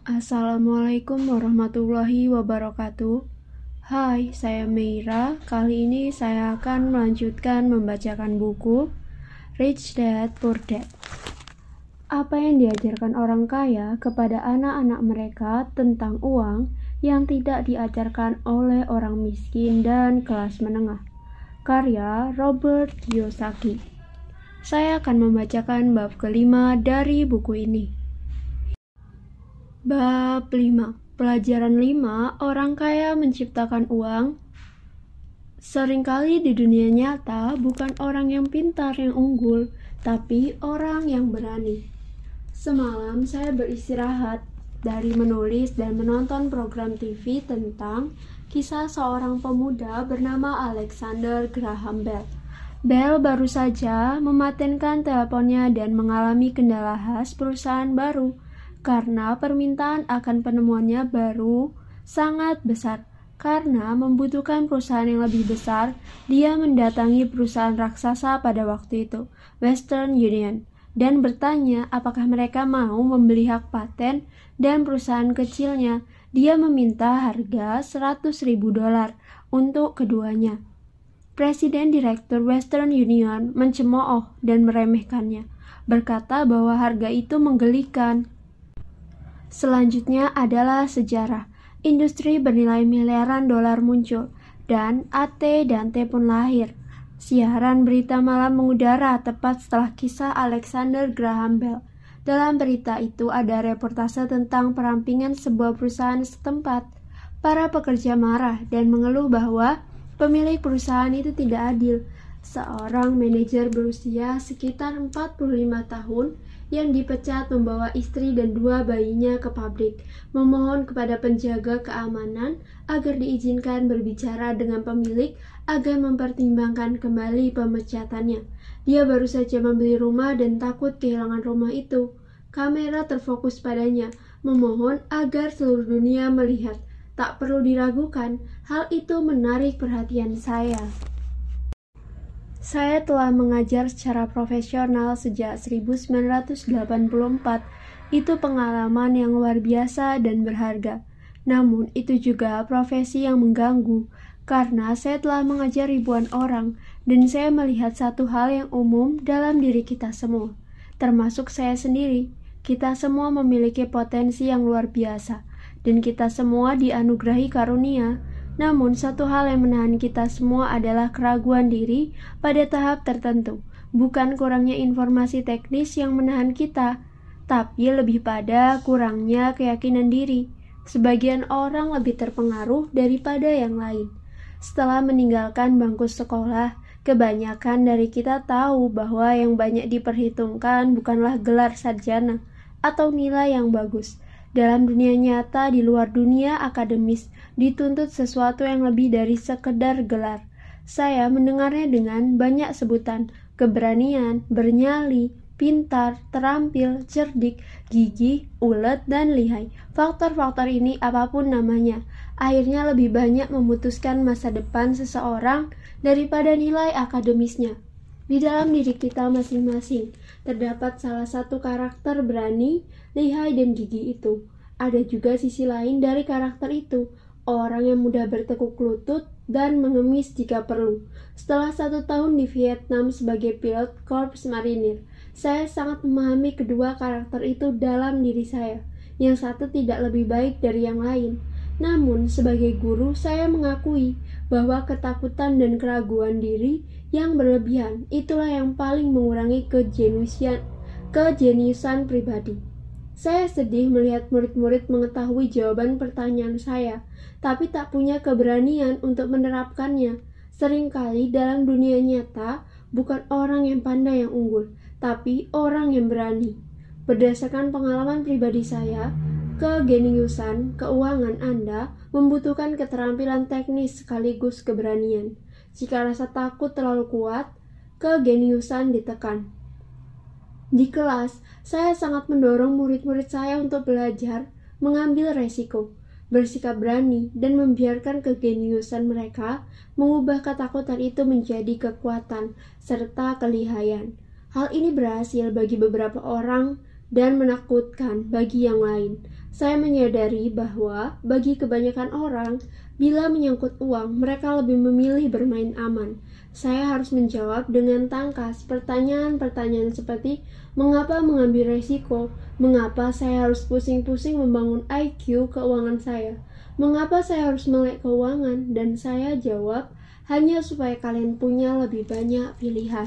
Assalamualaikum warahmatullahi wabarakatuh. Hai, saya Meira. Kali ini saya akan melanjutkan membacakan buku Rich Dad Poor Dad. Apa yang diajarkan orang kaya kepada anak-anak mereka tentang uang yang tidak diajarkan oleh orang miskin dan kelas menengah. Karya Robert Kiyosaki. Saya akan membacakan bab kelima dari buku ini. Bab 5 Pelajaran 5 Orang kaya menciptakan uang Seringkali di dunia nyata bukan orang yang pintar yang unggul, tapi orang yang berani. Semalam saya beristirahat dari menulis dan menonton program TV tentang kisah seorang pemuda bernama Alexander Graham Bell. Bell baru saja mematenkan teleponnya dan mengalami kendala khas perusahaan baru karena permintaan akan penemuannya baru sangat besar. Karena membutuhkan perusahaan yang lebih besar, dia mendatangi perusahaan raksasa pada waktu itu, Western Union, dan bertanya apakah mereka mau membeli hak paten dan perusahaan kecilnya. Dia meminta harga 100 ribu dolar untuk keduanya. Presiden Direktur Western Union mencemooh dan meremehkannya, berkata bahwa harga itu menggelikan. Selanjutnya adalah sejarah. Industri bernilai miliaran dolar muncul, dan AT dan T pun lahir. Siaran berita malam mengudara tepat setelah kisah Alexander Graham Bell. Dalam berita itu ada reportase tentang perampingan sebuah perusahaan setempat. Para pekerja marah dan mengeluh bahwa pemilik perusahaan itu tidak adil. Seorang manajer berusia sekitar 45 tahun yang dipecat membawa istri dan dua bayinya ke pabrik, memohon kepada penjaga keamanan agar diizinkan berbicara dengan pemilik agar mempertimbangkan kembali pemecatannya. Dia baru saja membeli rumah dan takut kehilangan rumah itu. Kamera terfokus padanya, memohon agar seluruh dunia melihat. Tak perlu diragukan, hal itu menarik perhatian saya. Saya telah mengajar secara profesional sejak 1984. Itu pengalaman yang luar biasa dan berharga. Namun, itu juga profesi yang mengganggu, karena saya telah mengajar ribuan orang, dan saya melihat satu hal yang umum dalam diri kita semua, termasuk saya sendiri. Kita semua memiliki potensi yang luar biasa, dan kita semua dianugerahi karunia namun, satu hal yang menahan kita semua adalah keraguan diri pada tahap tertentu, bukan kurangnya informasi teknis yang menahan kita, tapi lebih pada kurangnya keyakinan diri. Sebagian orang lebih terpengaruh daripada yang lain. Setelah meninggalkan bangku sekolah, kebanyakan dari kita tahu bahwa yang banyak diperhitungkan bukanlah gelar sarjana atau nilai yang bagus, dalam dunia nyata di luar dunia akademis dituntut sesuatu yang lebih dari sekedar gelar. Saya mendengarnya dengan banyak sebutan, keberanian, bernyali, pintar, terampil, cerdik, gigih, ulet, dan lihai. Faktor-faktor ini apa pun namanya, akhirnya lebih banyak memutuskan masa depan seseorang daripada nilai akademisnya. Di dalam diri kita masing-masing terdapat salah satu karakter berani, lihai, dan gigi itu. Ada juga sisi lain dari karakter itu, orang yang mudah bertekuk lutut dan mengemis jika perlu. Setelah satu tahun di Vietnam sebagai pilot Korps Marinir, saya sangat memahami kedua karakter itu dalam diri saya. Yang satu tidak lebih baik dari yang lain. Namun, sebagai guru, saya mengakui bahwa ketakutan dan keraguan diri yang berlebihan itulah yang paling mengurangi kejeniusan, kejeniusan pribadi. Saya sedih melihat murid-murid mengetahui jawaban pertanyaan saya, tapi tak punya keberanian untuk menerapkannya. Seringkali dalam dunia nyata, bukan orang yang pandai yang unggul, tapi orang yang berani. Berdasarkan pengalaman pribadi saya, kegeniusan keuangan Anda membutuhkan keterampilan teknis sekaligus keberanian. Jika rasa takut terlalu kuat, kegeniusan ditekan. Di kelas, saya sangat mendorong murid-murid saya untuk belajar, mengambil resiko, bersikap berani, dan membiarkan kegeniusan mereka mengubah ketakutan itu menjadi kekuatan serta kelihayan. Hal ini berhasil bagi beberapa orang, dan menakutkan bagi yang lain. Saya menyadari bahwa bagi kebanyakan orang, bila menyangkut uang, mereka lebih memilih bermain aman. Saya harus menjawab dengan tangkas pertanyaan-pertanyaan seperti mengapa mengambil resiko, mengapa saya harus pusing-pusing membangun IQ keuangan saya, mengapa saya harus melek keuangan, dan saya jawab hanya supaya kalian punya lebih banyak pilihan.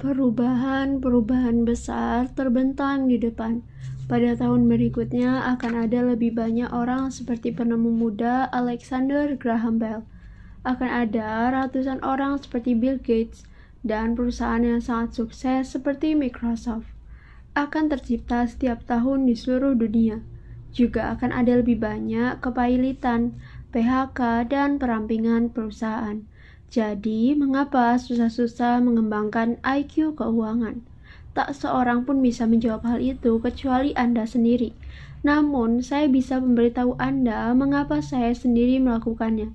Perubahan-perubahan besar terbentang di depan. Pada tahun berikutnya akan ada lebih banyak orang seperti penemu muda Alexander Graham Bell. Akan ada ratusan orang seperti Bill Gates dan perusahaan yang sangat sukses seperti Microsoft. Akan tercipta setiap tahun di seluruh dunia. Juga akan ada lebih banyak kepailitan, PHK, dan perampingan perusahaan. Jadi, mengapa susah-susah mengembangkan IQ keuangan? Tak seorang pun bisa menjawab hal itu kecuali Anda sendiri. Namun, saya bisa memberitahu Anda mengapa saya sendiri melakukannya.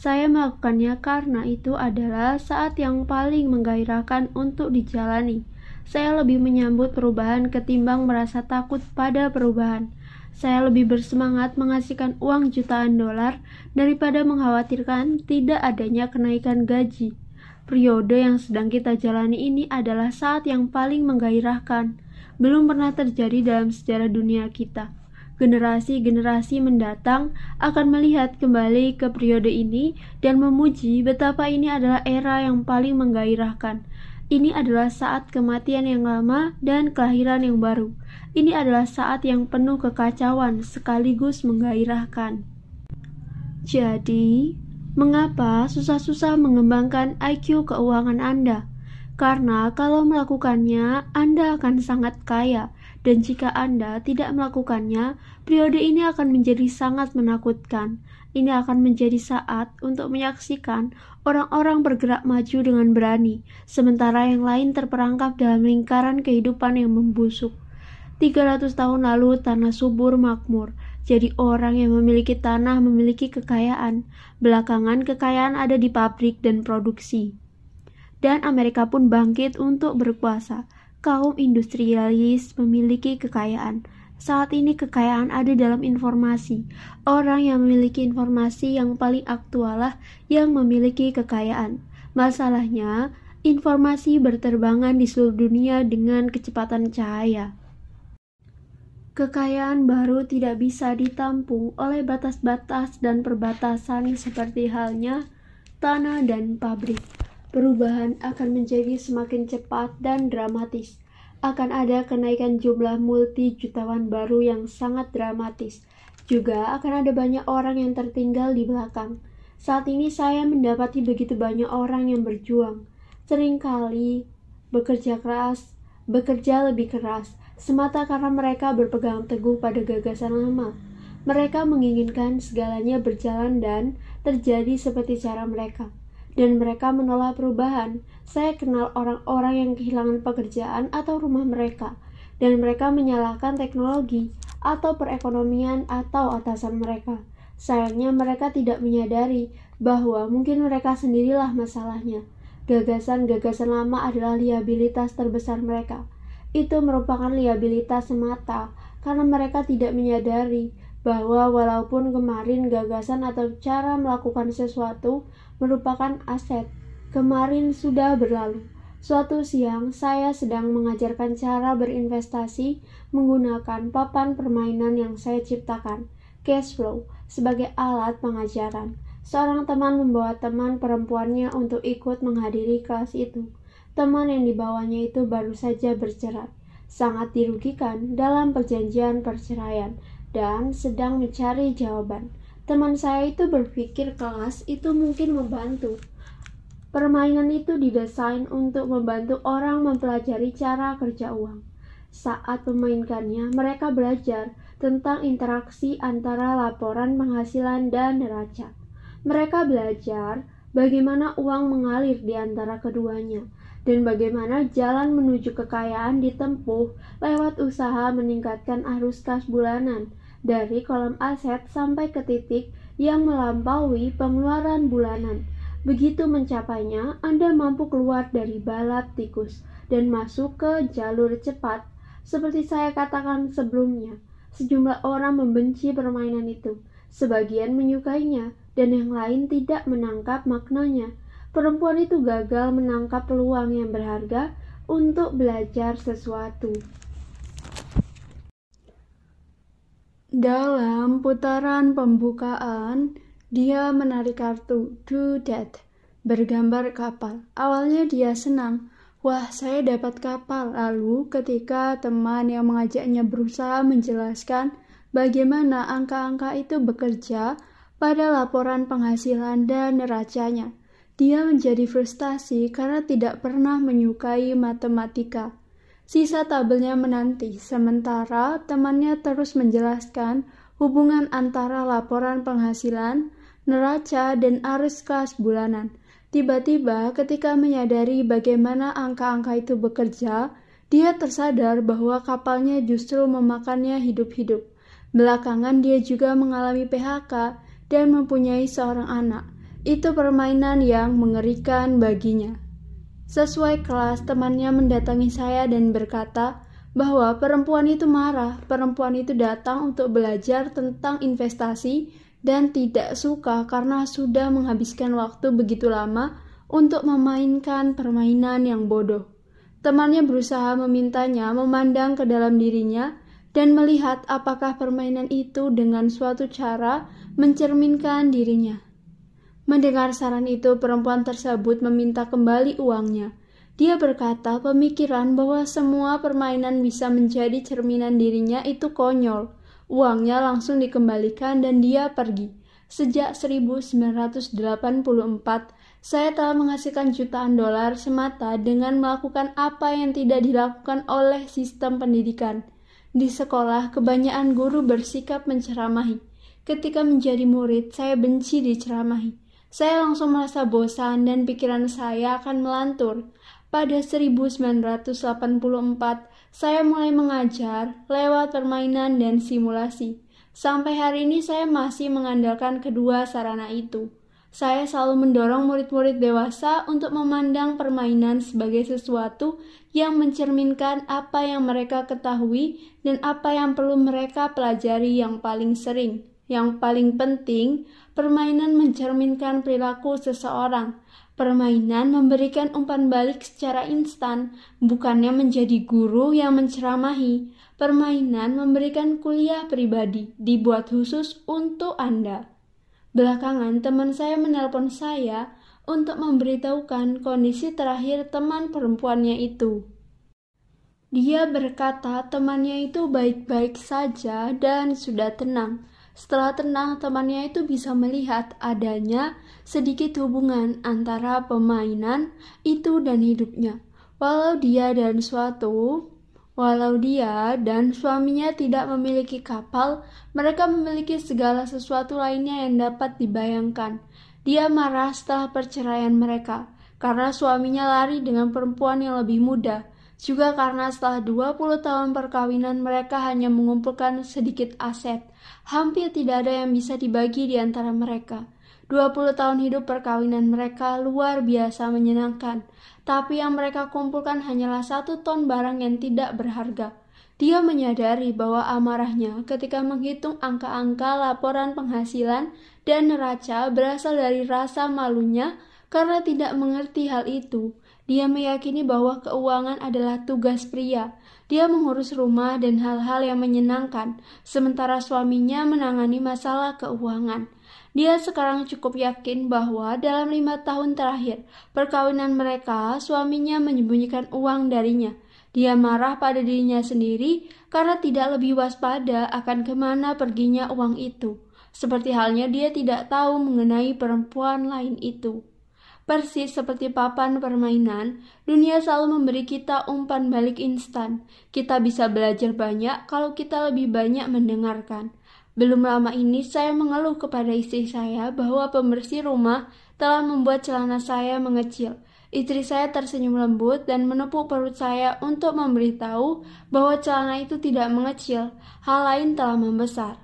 Saya melakukannya karena itu adalah saat yang paling menggairahkan untuk dijalani. Saya lebih menyambut perubahan ketimbang merasa takut pada perubahan. Saya lebih bersemangat menghasilkan uang jutaan dolar daripada mengkhawatirkan tidak adanya kenaikan gaji. Periode yang sedang kita jalani ini adalah saat yang paling menggairahkan. Belum pernah terjadi dalam sejarah dunia kita. Generasi-generasi mendatang akan melihat kembali ke periode ini dan memuji betapa ini adalah era yang paling menggairahkan. Ini adalah saat kematian yang lama dan kelahiran yang baru. Ini adalah saat yang penuh kekacauan sekaligus menggairahkan. Jadi, mengapa susah-susah mengembangkan IQ keuangan Anda? Karena kalau melakukannya, Anda akan sangat kaya, dan jika Anda tidak melakukannya, periode ini akan menjadi sangat menakutkan. Ini akan menjadi saat untuk menyaksikan orang-orang bergerak maju dengan berani, sementara yang lain terperangkap dalam lingkaran kehidupan yang membusuk. 300 tahun lalu tanah subur makmur, jadi orang yang memiliki tanah memiliki kekayaan. Belakangan kekayaan ada di pabrik dan produksi. Dan Amerika pun bangkit untuk berkuasa. Kaum industrialis memiliki kekayaan. Saat ini kekayaan ada dalam informasi. Orang yang memiliki informasi yang paling aktual lah yang memiliki kekayaan. Masalahnya, informasi berterbangan di seluruh dunia dengan kecepatan cahaya. Kekayaan baru tidak bisa ditampung oleh batas-batas dan perbatasan seperti halnya tanah dan pabrik. Perubahan akan menjadi semakin cepat dan dramatis. Akan ada kenaikan jumlah multi jutawan baru yang sangat dramatis. Juga akan ada banyak orang yang tertinggal di belakang. Saat ini saya mendapati begitu banyak orang yang berjuang. Seringkali bekerja keras, bekerja lebih keras, semata karena mereka berpegang teguh pada gagasan lama. Mereka menginginkan segalanya berjalan dan terjadi seperti cara mereka, dan mereka menolak perubahan. Saya kenal orang-orang yang kehilangan pekerjaan atau rumah mereka, dan mereka menyalahkan teknologi atau perekonomian atau atasan mereka. Sayangnya, mereka tidak menyadari bahwa mungkin mereka sendirilah masalahnya. Gagasan-gagasan lama adalah liabilitas terbesar mereka itu merupakan liabilitas semata karena mereka tidak menyadari bahwa walaupun kemarin gagasan atau cara melakukan sesuatu merupakan aset, kemarin sudah berlalu. Suatu siang, saya sedang mengajarkan cara berinvestasi menggunakan papan permainan yang saya ciptakan, cash flow, sebagai alat pengajaran. Seorang teman membawa teman perempuannya untuk ikut menghadiri kelas itu. Teman yang dibawanya itu baru saja bercerai, sangat dirugikan dalam perjanjian perceraian, dan sedang mencari jawaban. Teman saya itu berpikir kelas itu mungkin membantu. Permainan itu didesain untuk membantu orang mempelajari cara kerja uang. Saat memainkannya, mereka belajar tentang interaksi antara laporan penghasilan dan neraca. Mereka belajar bagaimana uang mengalir di antara keduanya dan bagaimana jalan menuju kekayaan ditempuh lewat usaha meningkatkan arus kas bulanan dari kolom aset sampai ke titik yang melampaui pengeluaran bulanan. Begitu mencapainya, Anda mampu keluar dari balap tikus dan masuk ke jalur cepat. Seperti saya katakan sebelumnya, sejumlah orang membenci permainan itu, sebagian menyukainya, dan yang lain tidak menangkap maknanya. Perempuan itu gagal menangkap peluang yang berharga untuk belajar sesuatu. Dalam putaran pembukaan, dia menarik kartu Do That bergambar kapal. Awalnya dia senang, wah saya dapat kapal. Lalu ketika teman yang mengajaknya berusaha menjelaskan bagaimana angka-angka itu bekerja pada laporan penghasilan dan neracanya, dia menjadi frustasi karena tidak pernah menyukai matematika. Sisa tabelnya menanti, sementara temannya terus menjelaskan hubungan antara laporan penghasilan, neraca, dan arus kas bulanan. Tiba-tiba, ketika menyadari bagaimana angka-angka itu bekerja, dia tersadar bahwa kapalnya justru memakannya hidup-hidup. Belakangan, dia juga mengalami PHK dan mempunyai seorang anak. Itu permainan yang mengerikan baginya. Sesuai kelas, temannya mendatangi saya dan berkata bahwa perempuan itu marah. Perempuan itu datang untuk belajar tentang investasi dan tidak suka karena sudah menghabiskan waktu begitu lama untuk memainkan permainan yang bodoh. Temannya berusaha memintanya memandang ke dalam dirinya dan melihat apakah permainan itu dengan suatu cara mencerminkan dirinya. Mendengar saran itu, perempuan tersebut meminta kembali uangnya. Dia berkata pemikiran bahwa semua permainan bisa menjadi cerminan dirinya itu konyol. Uangnya langsung dikembalikan dan dia pergi. Sejak 1984, saya telah menghasilkan jutaan dolar semata dengan melakukan apa yang tidak dilakukan oleh sistem pendidikan. Di sekolah, kebanyakan guru bersikap menceramahi. Ketika menjadi murid, saya benci diceramahi. Saya langsung merasa bosan dan pikiran saya akan melantur. Pada 1984, saya mulai mengajar lewat permainan dan simulasi. Sampai hari ini saya masih mengandalkan kedua sarana itu. Saya selalu mendorong murid-murid dewasa untuk memandang permainan sebagai sesuatu yang mencerminkan apa yang mereka ketahui dan apa yang perlu mereka pelajari yang paling sering. Yang paling penting, permainan mencerminkan perilaku seseorang. Permainan memberikan umpan balik secara instan, bukannya menjadi guru yang menceramahi. Permainan memberikan kuliah pribadi, dibuat khusus untuk Anda. Belakangan, teman saya menelpon saya untuk memberitahukan kondisi terakhir teman perempuannya itu. Dia berkata temannya itu baik-baik saja dan sudah tenang. Setelah tenang, temannya itu bisa melihat adanya sedikit hubungan antara pemainan itu dan hidupnya. Walau dia dan suatu Walau dia dan suaminya tidak memiliki kapal, mereka memiliki segala sesuatu lainnya yang dapat dibayangkan. Dia marah setelah perceraian mereka, karena suaminya lari dengan perempuan yang lebih muda. Juga karena setelah 20 tahun perkawinan mereka hanya mengumpulkan sedikit aset. Hampir tidak ada yang bisa dibagi di antara mereka. 20 tahun hidup perkawinan mereka luar biasa menyenangkan, tapi yang mereka kumpulkan hanyalah satu ton barang yang tidak berharga. Dia menyadari bahwa amarahnya ketika menghitung angka-angka laporan penghasilan dan neraca berasal dari rasa malunya karena tidak mengerti hal itu. Dia meyakini bahwa keuangan adalah tugas pria. Dia mengurus rumah dan hal-hal yang menyenangkan, sementara suaminya menangani masalah keuangan. Dia sekarang cukup yakin bahwa dalam lima tahun terakhir perkawinan mereka, suaminya menyembunyikan uang darinya. Dia marah pada dirinya sendiri karena tidak lebih waspada akan ke mana perginya uang itu. Seperti halnya dia tidak tahu mengenai perempuan lain itu. Persis seperti papan permainan, dunia selalu memberi kita umpan balik instan. Kita bisa belajar banyak kalau kita lebih banyak mendengarkan. Belum lama ini saya mengeluh kepada istri saya bahwa pembersih rumah telah membuat celana saya mengecil. Istri saya tersenyum lembut dan menepuk perut saya untuk memberitahu bahwa celana itu tidak mengecil, hal lain telah membesar.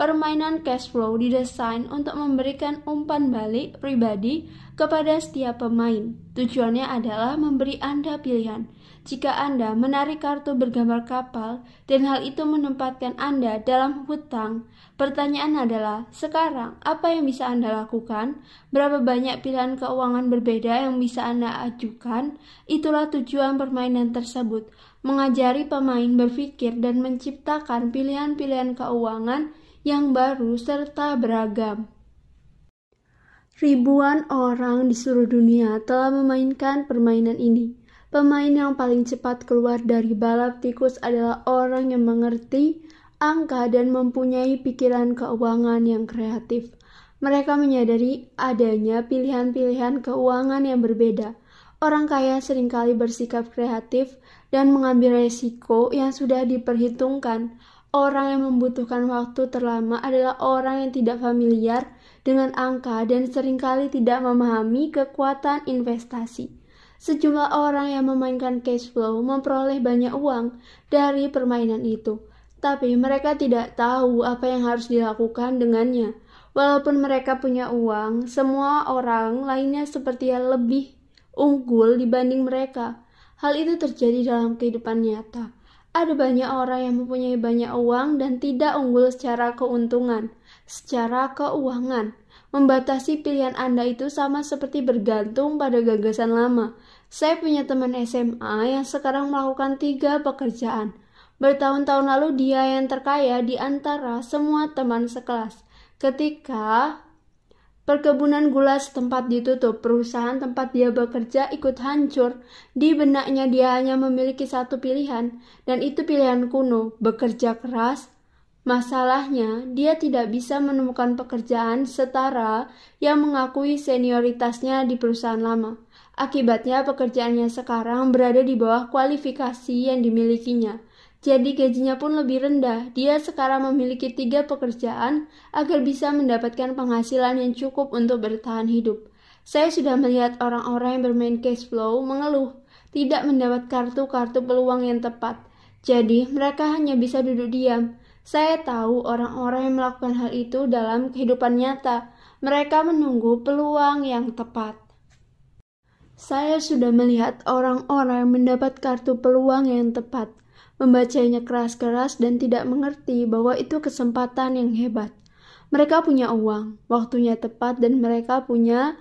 Permainan cash flow didesain untuk memberikan umpan balik pribadi kepada setiap pemain. Tujuannya adalah memberi Anda pilihan. Jika Anda menarik kartu bergambar kapal dan hal itu menempatkan Anda dalam hutang, pertanyaan adalah, sekarang apa yang bisa Anda lakukan? Berapa banyak pilihan keuangan berbeda yang bisa Anda ajukan? Itulah tujuan permainan tersebut, mengajari pemain berpikir dan menciptakan pilihan-pilihan keuangan yang baru serta beragam. Ribuan orang di seluruh dunia telah memainkan permainan ini. Pemain yang paling cepat keluar dari balap tikus adalah orang yang mengerti angka dan mempunyai pikiran keuangan yang kreatif. Mereka menyadari adanya pilihan-pilihan keuangan yang berbeda. Orang kaya sering kali bersikap kreatif dan mengambil resiko yang sudah diperhitungkan. Orang yang membutuhkan waktu terlama adalah orang yang tidak familiar dengan angka dan sering kali tidak memahami kekuatan investasi. Sejumlah orang yang memainkan cash flow memperoleh banyak uang dari permainan itu, tapi mereka tidak tahu apa yang harus dilakukan dengannya. Walaupun mereka punya uang, semua orang lainnya seperti yang lebih unggul dibanding mereka. Hal itu terjadi dalam kehidupan nyata. Ada banyak orang yang mempunyai banyak uang dan tidak unggul secara keuntungan, secara keuangan. Membatasi pilihan Anda itu sama seperti bergantung pada gagasan lama. Saya punya teman SMA yang sekarang melakukan tiga pekerjaan. Bertahun-tahun lalu dia yang terkaya di antara semua teman sekelas. Ketika Perkebunan gula setempat ditutup, perusahaan tempat dia bekerja ikut hancur. Di benaknya dia hanya memiliki satu pilihan, dan itu pilihan kuno, bekerja keras. Masalahnya, dia tidak bisa menemukan pekerjaan setara yang mengakui senioritasnya di perusahaan lama. Akibatnya, pekerjaannya sekarang berada di bawah kualifikasi yang dimilikinya jadi gajinya pun lebih rendah. Dia sekarang memiliki tiga pekerjaan agar bisa mendapatkan penghasilan yang cukup untuk bertahan hidup. Saya sudah melihat orang-orang yang bermain cash flow mengeluh, tidak mendapat kartu-kartu peluang yang tepat. Jadi, mereka hanya bisa duduk diam. Saya tahu orang-orang yang melakukan hal itu dalam kehidupan nyata. Mereka menunggu peluang yang tepat. Saya sudah melihat orang-orang mendapat kartu peluang yang tepat membacanya keras-keras dan tidak mengerti bahwa itu kesempatan yang hebat. Mereka punya uang, waktunya tepat, dan mereka punya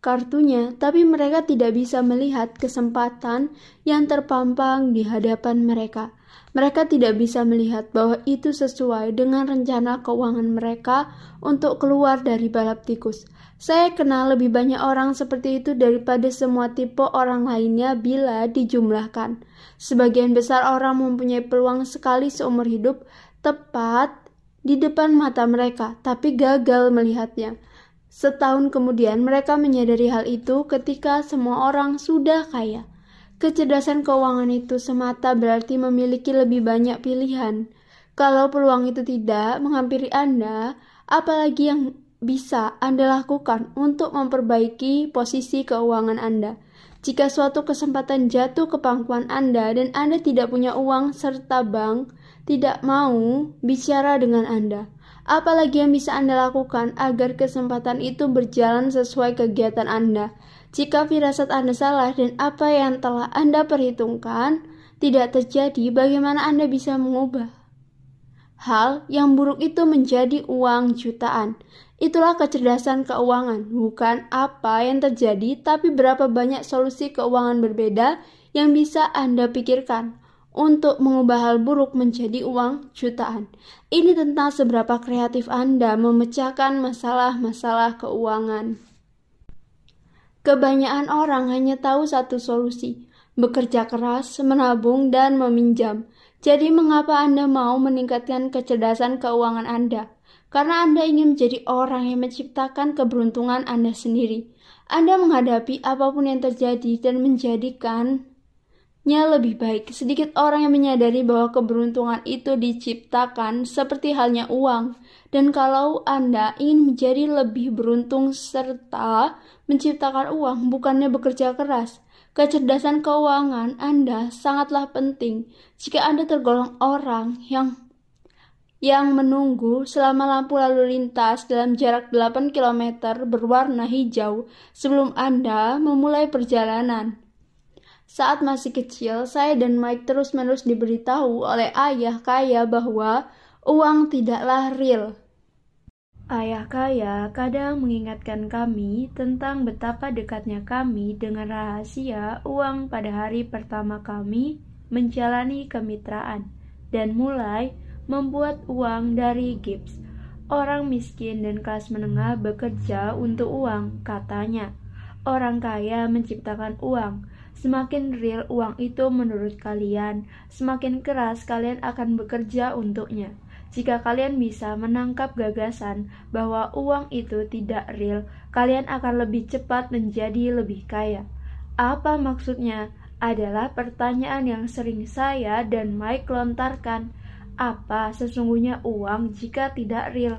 kartunya, tapi mereka tidak bisa melihat kesempatan yang terpampang di hadapan mereka. Mereka tidak bisa melihat bahwa itu sesuai dengan rencana keuangan mereka untuk keluar dari balap tikus. Saya kenal lebih banyak orang seperti itu daripada semua tipe orang lainnya bila dijumlahkan. Sebagian besar orang mempunyai peluang sekali seumur hidup tepat di depan mata mereka, tapi gagal melihatnya. Setahun kemudian, mereka menyadari hal itu ketika semua orang sudah kaya. Kecerdasan keuangan itu semata berarti memiliki lebih banyak pilihan. Kalau peluang itu tidak menghampiri Anda, apalagi yang bisa Anda lakukan untuk memperbaiki posisi keuangan Anda? Jika suatu kesempatan jatuh ke pangkuan Anda dan Anda tidak punya uang serta bank tidak mau bicara dengan Anda, apalagi yang bisa Anda lakukan agar kesempatan itu berjalan sesuai kegiatan Anda? Jika firasat Anda salah dan apa yang telah Anda perhitungkan tidak terjadi, bagaimana Anda bisa mengubah? Hal yang buruk itu menjadi uang jutaan. Itulah kecerdasan keuangan, bukan apa yang terjadi, tapi berapa banyak solusi keuangan berbeda yang bisa Anda pikirkan untuk mengubah hal buruk menjadi uang jutaan. Ini tentang seberapa kreatif Anda memecahkan masalah-masalah keuangan. Kebanyakan orang hanya tahu satu solusi, bekerja keras, menabung, dan meminjam. Jadi mengapa Anda mau meningkatkan kecerdasan keuangan Anda? karena Anda ingin menjadi orang yang menciptakan keberuntungan Anda sendiri. Anda menghadapi apa pun yang terjadi dan menjadikannya lebih baik. Sedikit orang yang menyadari bahwa keberuntungan itu diciptakan seperti halnya uang. Dan kalau Anda ingin menjadi lebih beruntung serta menciptakan uang, bukannya bekerja keras, kecerdasan keuangan Anda sangatlah penting. Jika Anda tergolong orang yang yang menunggu selama lampu lalu lintas dalam jarak 8 km berwarna hijau sebelum Anda memulai perjalanan. Saat masih kecil, saya dan Mike terus-menerus diberitahu oleh ayah kaya bahwa uang tidaklah real. Ayah kaya kadang mengingatkan kami tentang betapa dekatnya kami dengan rahasia uang pada hari pertama kami menjalani kemitraan dan mulai membuat uang dari gips. Orang miskin dan kelas menengah bekerja untuk uang, katanya. Orang kaya menciptakan uang. Semakin real uang itu menurut kalian, semakin keras kalian akan bekerja untuknya. Jika kalian bisa menangkap gagasan bahwa uang itu tidak real, kalian akan lebih cepat menjadi lebih kaya. Apa maksudnya? Adalah pertanyaan yang sering saya dan Mike lontarkan apa sesungguhnya uang jika tidak real?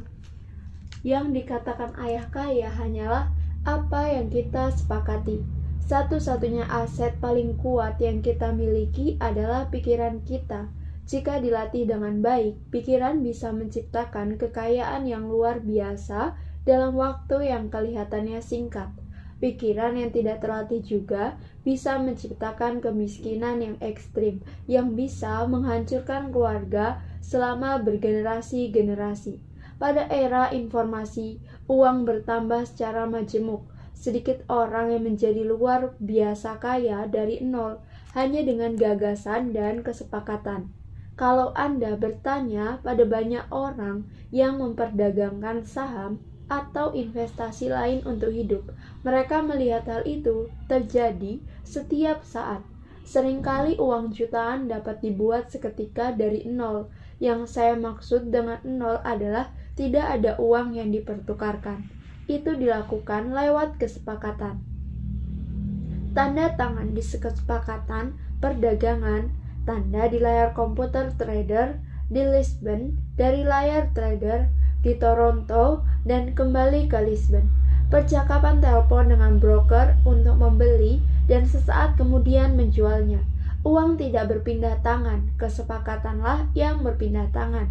Yang dikatakan ayah kaya hanyalah apa yang kita sepakati. Satu-satunya aset paling kuat yang kita miliki adalah pikiran kita. Jika dilatih dengan baik, pikiran bisa menciptakan kekayaan yang luar biasa dalam waktu yang kelihatannya singkat. Pikiran yang tidak terlatih juga bisa menciptakan kemiskinan yang ekstrim, yang bisa menghancurkan keluarga selama bergenerasi-generasi. Pada era informasi, uang bertambah secara majemuk. Sedikit orang yang menjadi luar biasa kaya dari nol hanya dengan gagasan dan kesepakatan. Kalau Anda bertanya pada banyak orang yang memperdagangkan saham atau investasi lain untuk hidup, mereka melihat hal itu terjadi setiap saat. Seringkali uang jutaan dapat dibuat seketika dari nol, yang saya maksud dengan nol adalah tidak ada uang yang dipertukarkan. Itu dilakukan lewat kesepakatan. Tanda tangan di kesepakatan perdagangan, tanda di layar komputer trader di Lisbon, dari layar trader di Toronto, dan kembali ke Lisbon. Percakapan telepon dengan broker untuk membeli dan sesaat kemudian menjualnya Uang tidak berpindah tangan, kesepakatanlah yang berpindah tangan.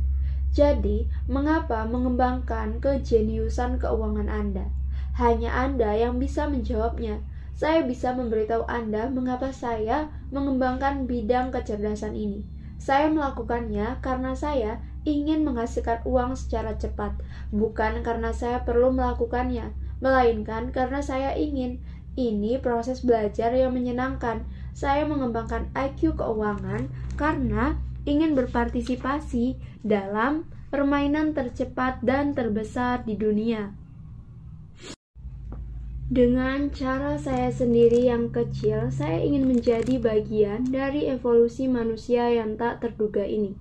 Jadi, mengapa mengembangkan kejeniusan keuangan Anda? Hanya Anda yang bisa menjawabnya. Saya bisa memberitahu Anda mengapa saya mengembangkan bidang kecerdasan ini. Saya melakukannya karena saya ingin menghasilkan uang secara cepat, bukan karena saya perlu melakukannya, melainkan karena saya ingin. Ini proses belajar yang menyenangkan saya mengembangkan IQ keuangan karena ingin berpartisipasi dalam permainan tercepat dan terbesar di dunia. Dengan cara saya sendiri yang kecil, saya ingin menjadi bagian dari evolusi manusia yang tak terduga ini.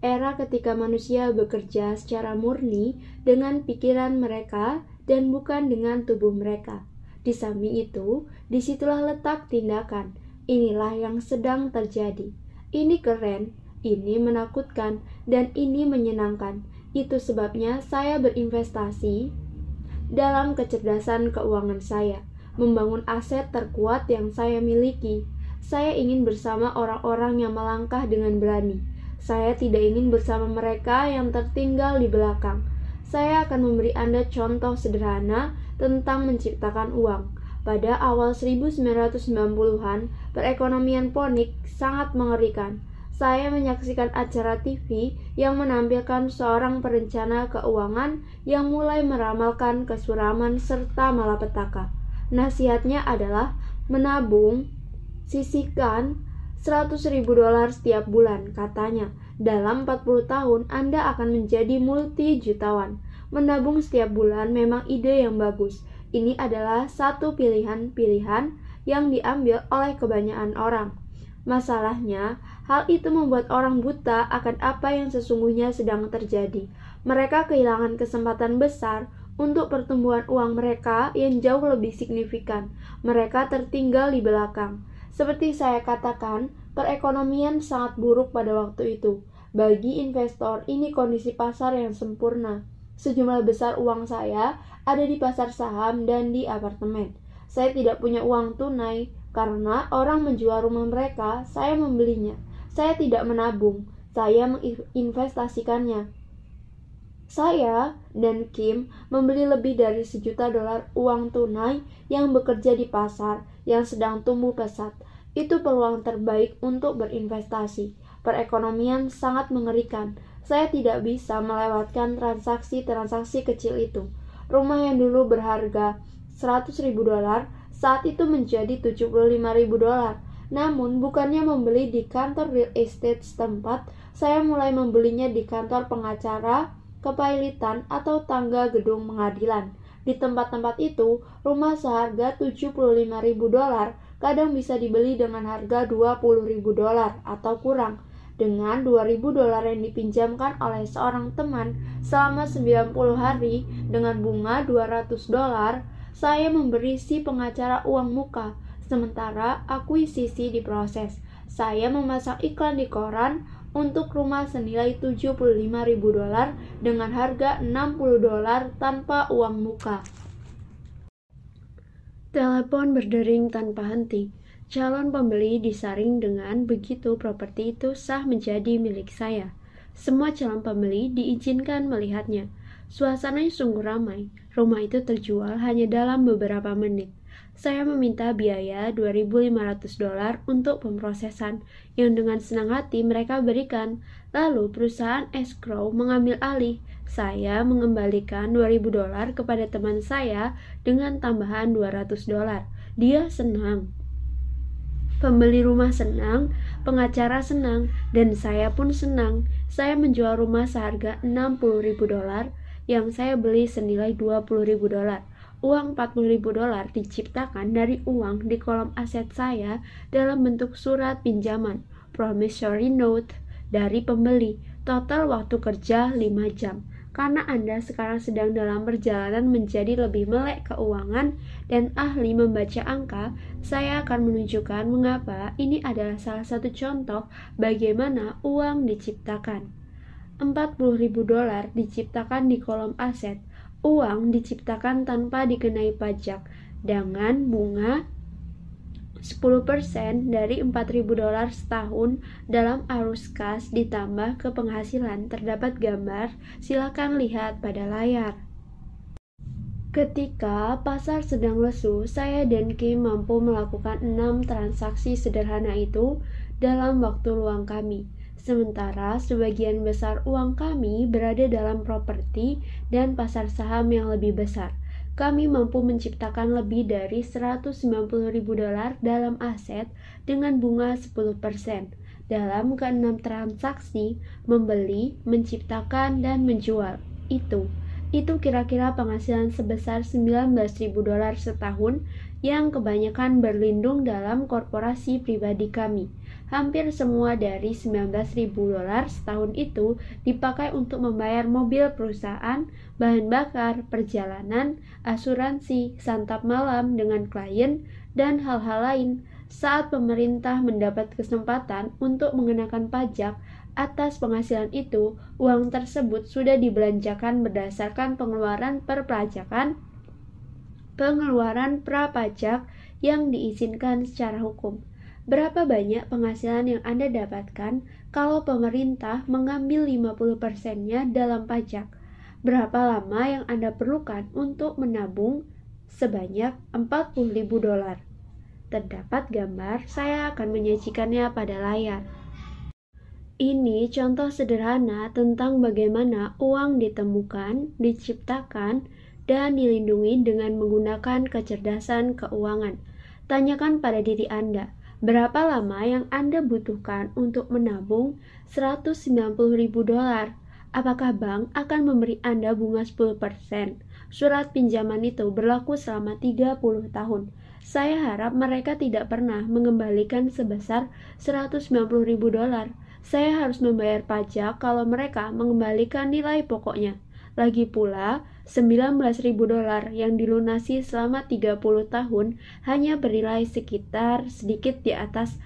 Era ketika manusia bekerja secara murni dengan pikiran mereka dan bukan dengan tubuh mereka. Di samping itu, di situlah letak tindakan, Inilah yang sedang terjadi. Ini keren, ini menakutkan, dan ini menyenangkan. Itu sebabnya saya berinvestasi dalam kecerdasan keuangan saya, membangun aset terkuat yang saya miliki. Saya ingin bersama orang-orang yang melangkah dengan berani. Saya tidak ingin bersama mereka yang tertinggal di belakang. Saya akan memberi Anda contoh sederhana tentang menciptakan uang pada awal 1990-an, perekonomian ponik sangat mengerikan. Saya menyaksikan acara TV yang menampilkan seorang perencana keuangan yang mulai meramalkan kesuraman serta malapetaka. Nasihatnya adalah menabung, sisihkan 100 ribu dolar setiap bulan, katanya. Dalam 40 tahun, Anda akan menjadi multi jutawan. Menabung setiap bulan memang ide yang bagus, ini adalah satu pilihan-pilihan yang diambil oleh kebanyakan orang. Masalahnya, hal itu membuat orang buta akan apa yang sesungguhnya sedang terjadi. Mereka kehilangan kesempatan besar untuk pertumbuhan uang mereka yang jauh lebih signifikan. Mereka tertinggal di belakang. Seperti saya katakan, perekonomian sangat buruk pada waktu itu. Bagi investor, ini kondisi pasar yang sempurna. Sejumlah besar uang saya ada di pasar saham dan di apartemen. Saya tidak punya uang tunai karena orang menjual rumah mereka, saya membelinya. Saya tidak menabung, saya menginvestasikannya. Saya dan Kim membeli lebih dari sejuta dolar uang tunai yang bekerja di pasar yang sedang tumbuh pesat. Itu peluang terbaik untuk berinvestasi. Perekonomian sangat mengerikan. Saya tidak bisa melewatkan transaksi-transaksi kecil itu. Rumah yang dulu berharga 100 ribu dolar saat itu menjadi 75 ribu dolar. Namun, bukannya membeli di kantor real estate setempat, saya mulai membelinya di kantor pengacara kepailitan atau tangga gedung pengadilan. Di tempat-tempat itu, rumah seharga 75.000 dolar kadang bisa dibeli dengan harga 20.000 dolar atau kurang. Dengan 2.000 dolar yang dipinjamkan oleh seorang teman selama 90 hari dengan bunga 200 dolar, saya memberi si pengacara uang muka, sementara akuisisi diproses. Saya memasang iklan di koran untuk rumah senilai 75.000 dolar dengan harga 60 dolar tanpa uang muka. Telepon berdering tanpa henti. Calon pembeli disaring dengan begitu properti itu sah menjadi milik saya. Semua calon pembeli diizinkan melihatnya. Suasananya sungguh ramai. Rumah itu terjual hanya dalam beberapa menit. Saya meminta biaya 2.500 dolar untuk pemrosesan yang dengan senang hati mereka berikan. Lalu perusahaan escrow mengambil alih. Saya mengembalikan 2.000 dolar kepada teman saya dengan tambahan 200 dolar. Dia senang. Pembeli rumah senang, pengacara senang, dan saya pun senang. Saya menjual rumah seharga 60.000 dolar yang saya beli senilai 20.000 dolar. Uang 40.000 dolar diciptakan dari uang di kolom aset saya dalam bentuk surat pinjaman promissory note dari pembeli. Total waktu kerja 5 jam. Karena Anda sekarang sedang dalam perjalanan menjadi lebih melek keuangan dan ahli membaca angka, saya akan menunjukkan mengapa ini adalah salah satu contoh bagaimana uang diciptakan. 40.000 dolar diciptakan di kolom aset uang diciptakan tanpa dikenai pajak dengan bunga 10% dari 4.000 dolar setahun dalam arus kas ditambah ke penghasilan terdapat gambar silakan lihat pada layar Ketika pasar sedang lesu, saya dan Kim mampu melakukan enam transaksi sederhana itu dalam waktu luang kami. Sementara sebagian besar uang kami berada dalam properti dan pasar saham yang lebih besar. Kami mampu menciptakan lebih dari 190 ribu dolar dalam aset dengan bunga 10%. Dalam keenam transaksi, membeli, menciptakan, dan menjual. Itu itu kira-kira penghasilan sebesar 19.000 dolar setahun yang kebanyakan berlindung dalam korporasi pribadi kami. Hampir semua dari 19.000 dolar setahun itu dipakai untuk membayar mobil perusahaan, bahan bakar, perjalanan, asuransi, santap malam dengan klien, dan hal-hal lain. Saat pemerintah mendapat kesempatan untuk mengenakan pajak, Atas penghasilan itu, uang tersebut sudah dibelanjakan berdasarkan pengeluaran perpajakan, pengeluaran prapajak yang diizinkan secara hukum. Berapa banyak penghasilan yang Anda dapatkan kalau pemerintah mengambil 50%-nya dalam pajak? Berapa lama yang Anda perlukan untuk menabung sebanyak 40.000 dolar? Terdapat gambar, saya akan menyajikannya pada layar. Ini contoh sederhana tentang bagaimana uang ditemukan, diciptakan, dan dilindungi dengan menggunakan kecerdasan keuangan. Tanyakan pada diri Anda, berapa lama yang Anda butuhkan untuk menabung 190 ribu dolar? Apakah bank akan memberi Anda bunga 10%? Surat pinjaman itu berlaku selama 30 tahun. Saya harap mereka tidak pernah mengembalikan sebesar 190 ribu dolar saya harus membayar pajak kalau mereka mengembalikan nilai pokoknya. Lagi pula, 19.000 dolar yang dilunasi selama 30 tahun hanya bernilai sekitar sedikit di atas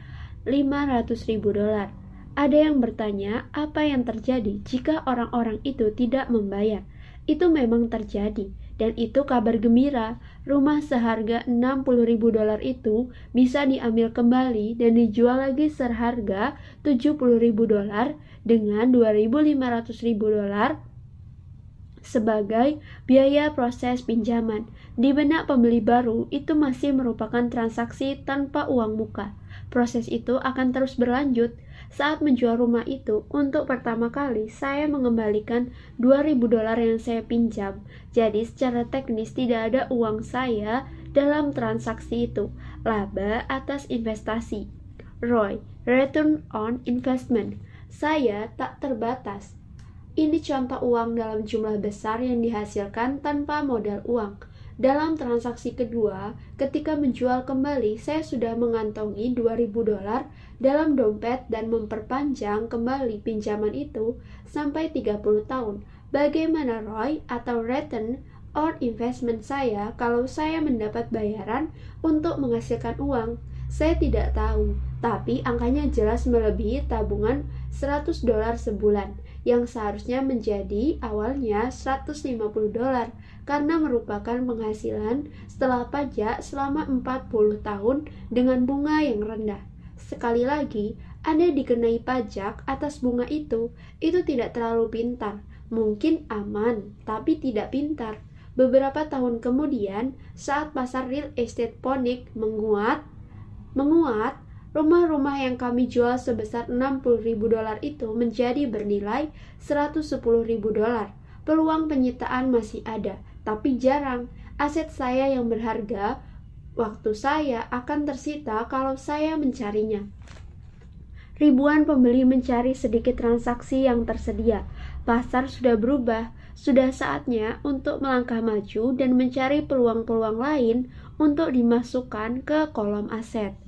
500.000 dolar. Ada yang bertanya, apa yang terjadi jika orang-orang itu tidak membayar? Itu memang terjadi dan itu kabar gembira, rumah seharga 60 ribu dolar itu bisa diambil kembali dan dijual lagi seharga 70 ribu dolar dengan 2.500 ribu dolar sebagai biaya proses pinjaman. Di benak pembeli baru, itu masih merupakan transaksi tanpa uang muka. Proses itu akan terus berlanjut saat menjual rumah itu. Untuk pertama kali, saya mengembalikan 2000 dolar yang saya pinjam. Jadi secara teknis tidak ada uang saya dalam transaksi itu. Laba atas investasi. ROI, Return on Investment. Saya tak terbatas. Ini contoh uang dalam jumlah besar yang dihasilkan tanpa modal uang. Dalam transaksi kedua, ketika menjual kembali, saya sudah mengantongi 2000 dolar dalam dompet dan memperpanjang kembali pinjaman itu sampai 30 tahun. Bagaimana ROI atau return on investment saya kalau saya mendapat bayaran untuk menghasilkan uang? Saya tidak tahu, tapi angkanya jelas melebihi tabungan 100 dolar sebulan yang seharusnya menjadi awalnya 150 dolar karena merupakan penghasilan setelah pajak selama 40 tahun dengan bunga yang rendah. Sekali lagi, Anda dikenai pajak atas bunga itu, itu tidak terlalu pintar. Mungkin aman, tapi tidak pintar. Beberapa tahun kemudian, saat pasar real estate ponik menguat, menguat, rumah-rumah yang kami jual sebesar 60 ribu dolar itu menjadi bernilai 110 ribu dolar. Peluang penyitaan masih ada, tapi jarang. Aset saya yang berharga, waktu saya akan tersita kalau saya mencarinya. Ribuan pembeli mencari sedikit transaksi yang tersedia. Pasar sudah berubah, sudah saatnya untuk melangkah maju dan mencari peluang-peluang lain untuk dimasukkan ke kolom aset.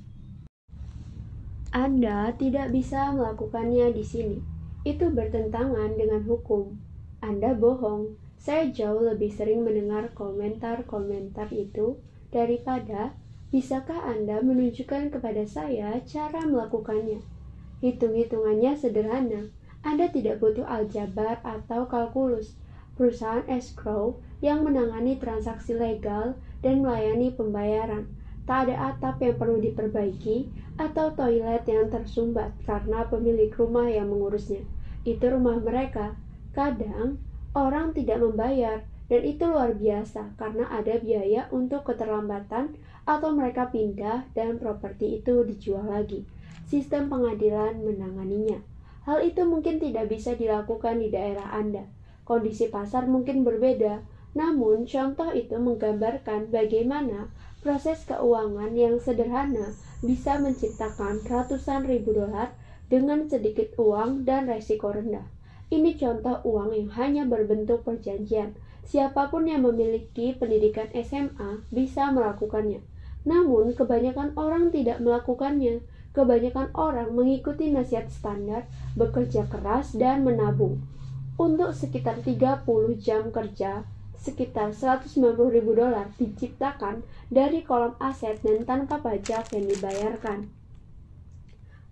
Anda tidak bisa melakukannya di sini. Itu bertentangan dengan hukum. Anda bohong. Saya jauh lebih sering mendengar komentar-komentar itu daripada bisakah Anda menunjukkan kepada saya cara melakukannya. Hitung-hitungannya sederhana. Anda tidak butuh aljabar atau kalkulus. Perusahaan escrow yang menangani transaksi legal dan melayani pembayaran. Tak ada atap yang perlu diperbaiki atau toilet yang tersumbat karena pemilik rumah yang mengurusnya. Itu rumah mereka. Kadang orang tidak membayar, dan itu luar biasa karena ada biaya untuk keterlambatan atau mereka pindah dan properti itu dijual lagi. Sistem pengadilan menanganinya. Hal itu mungkin tidak bisa dilakukan di daerah Anda. Kondisi pasar mungkin berbeda, namun contoh itu menggambarkan bagaimana proses keuangan yang sederhana bisa menciptakan ratusan ribu dolar dengan sedikit uang dan resiko rendah. Ini contoh uang yang hanya berbentuk perjanjian. Siapa pun yang memiliki pendidikan SMA bisa melakukannya. Namun, kebanyakan orang tidak melakukannya. Kebanyakan orang mengikuti nasihat standar, bekerja keras, dan menabung. Untuk sekitar 30 jam kerja, sekitar 190 ribu dolar diciptakan dari kolom aset dan tanpa pajak yang dibayarkan.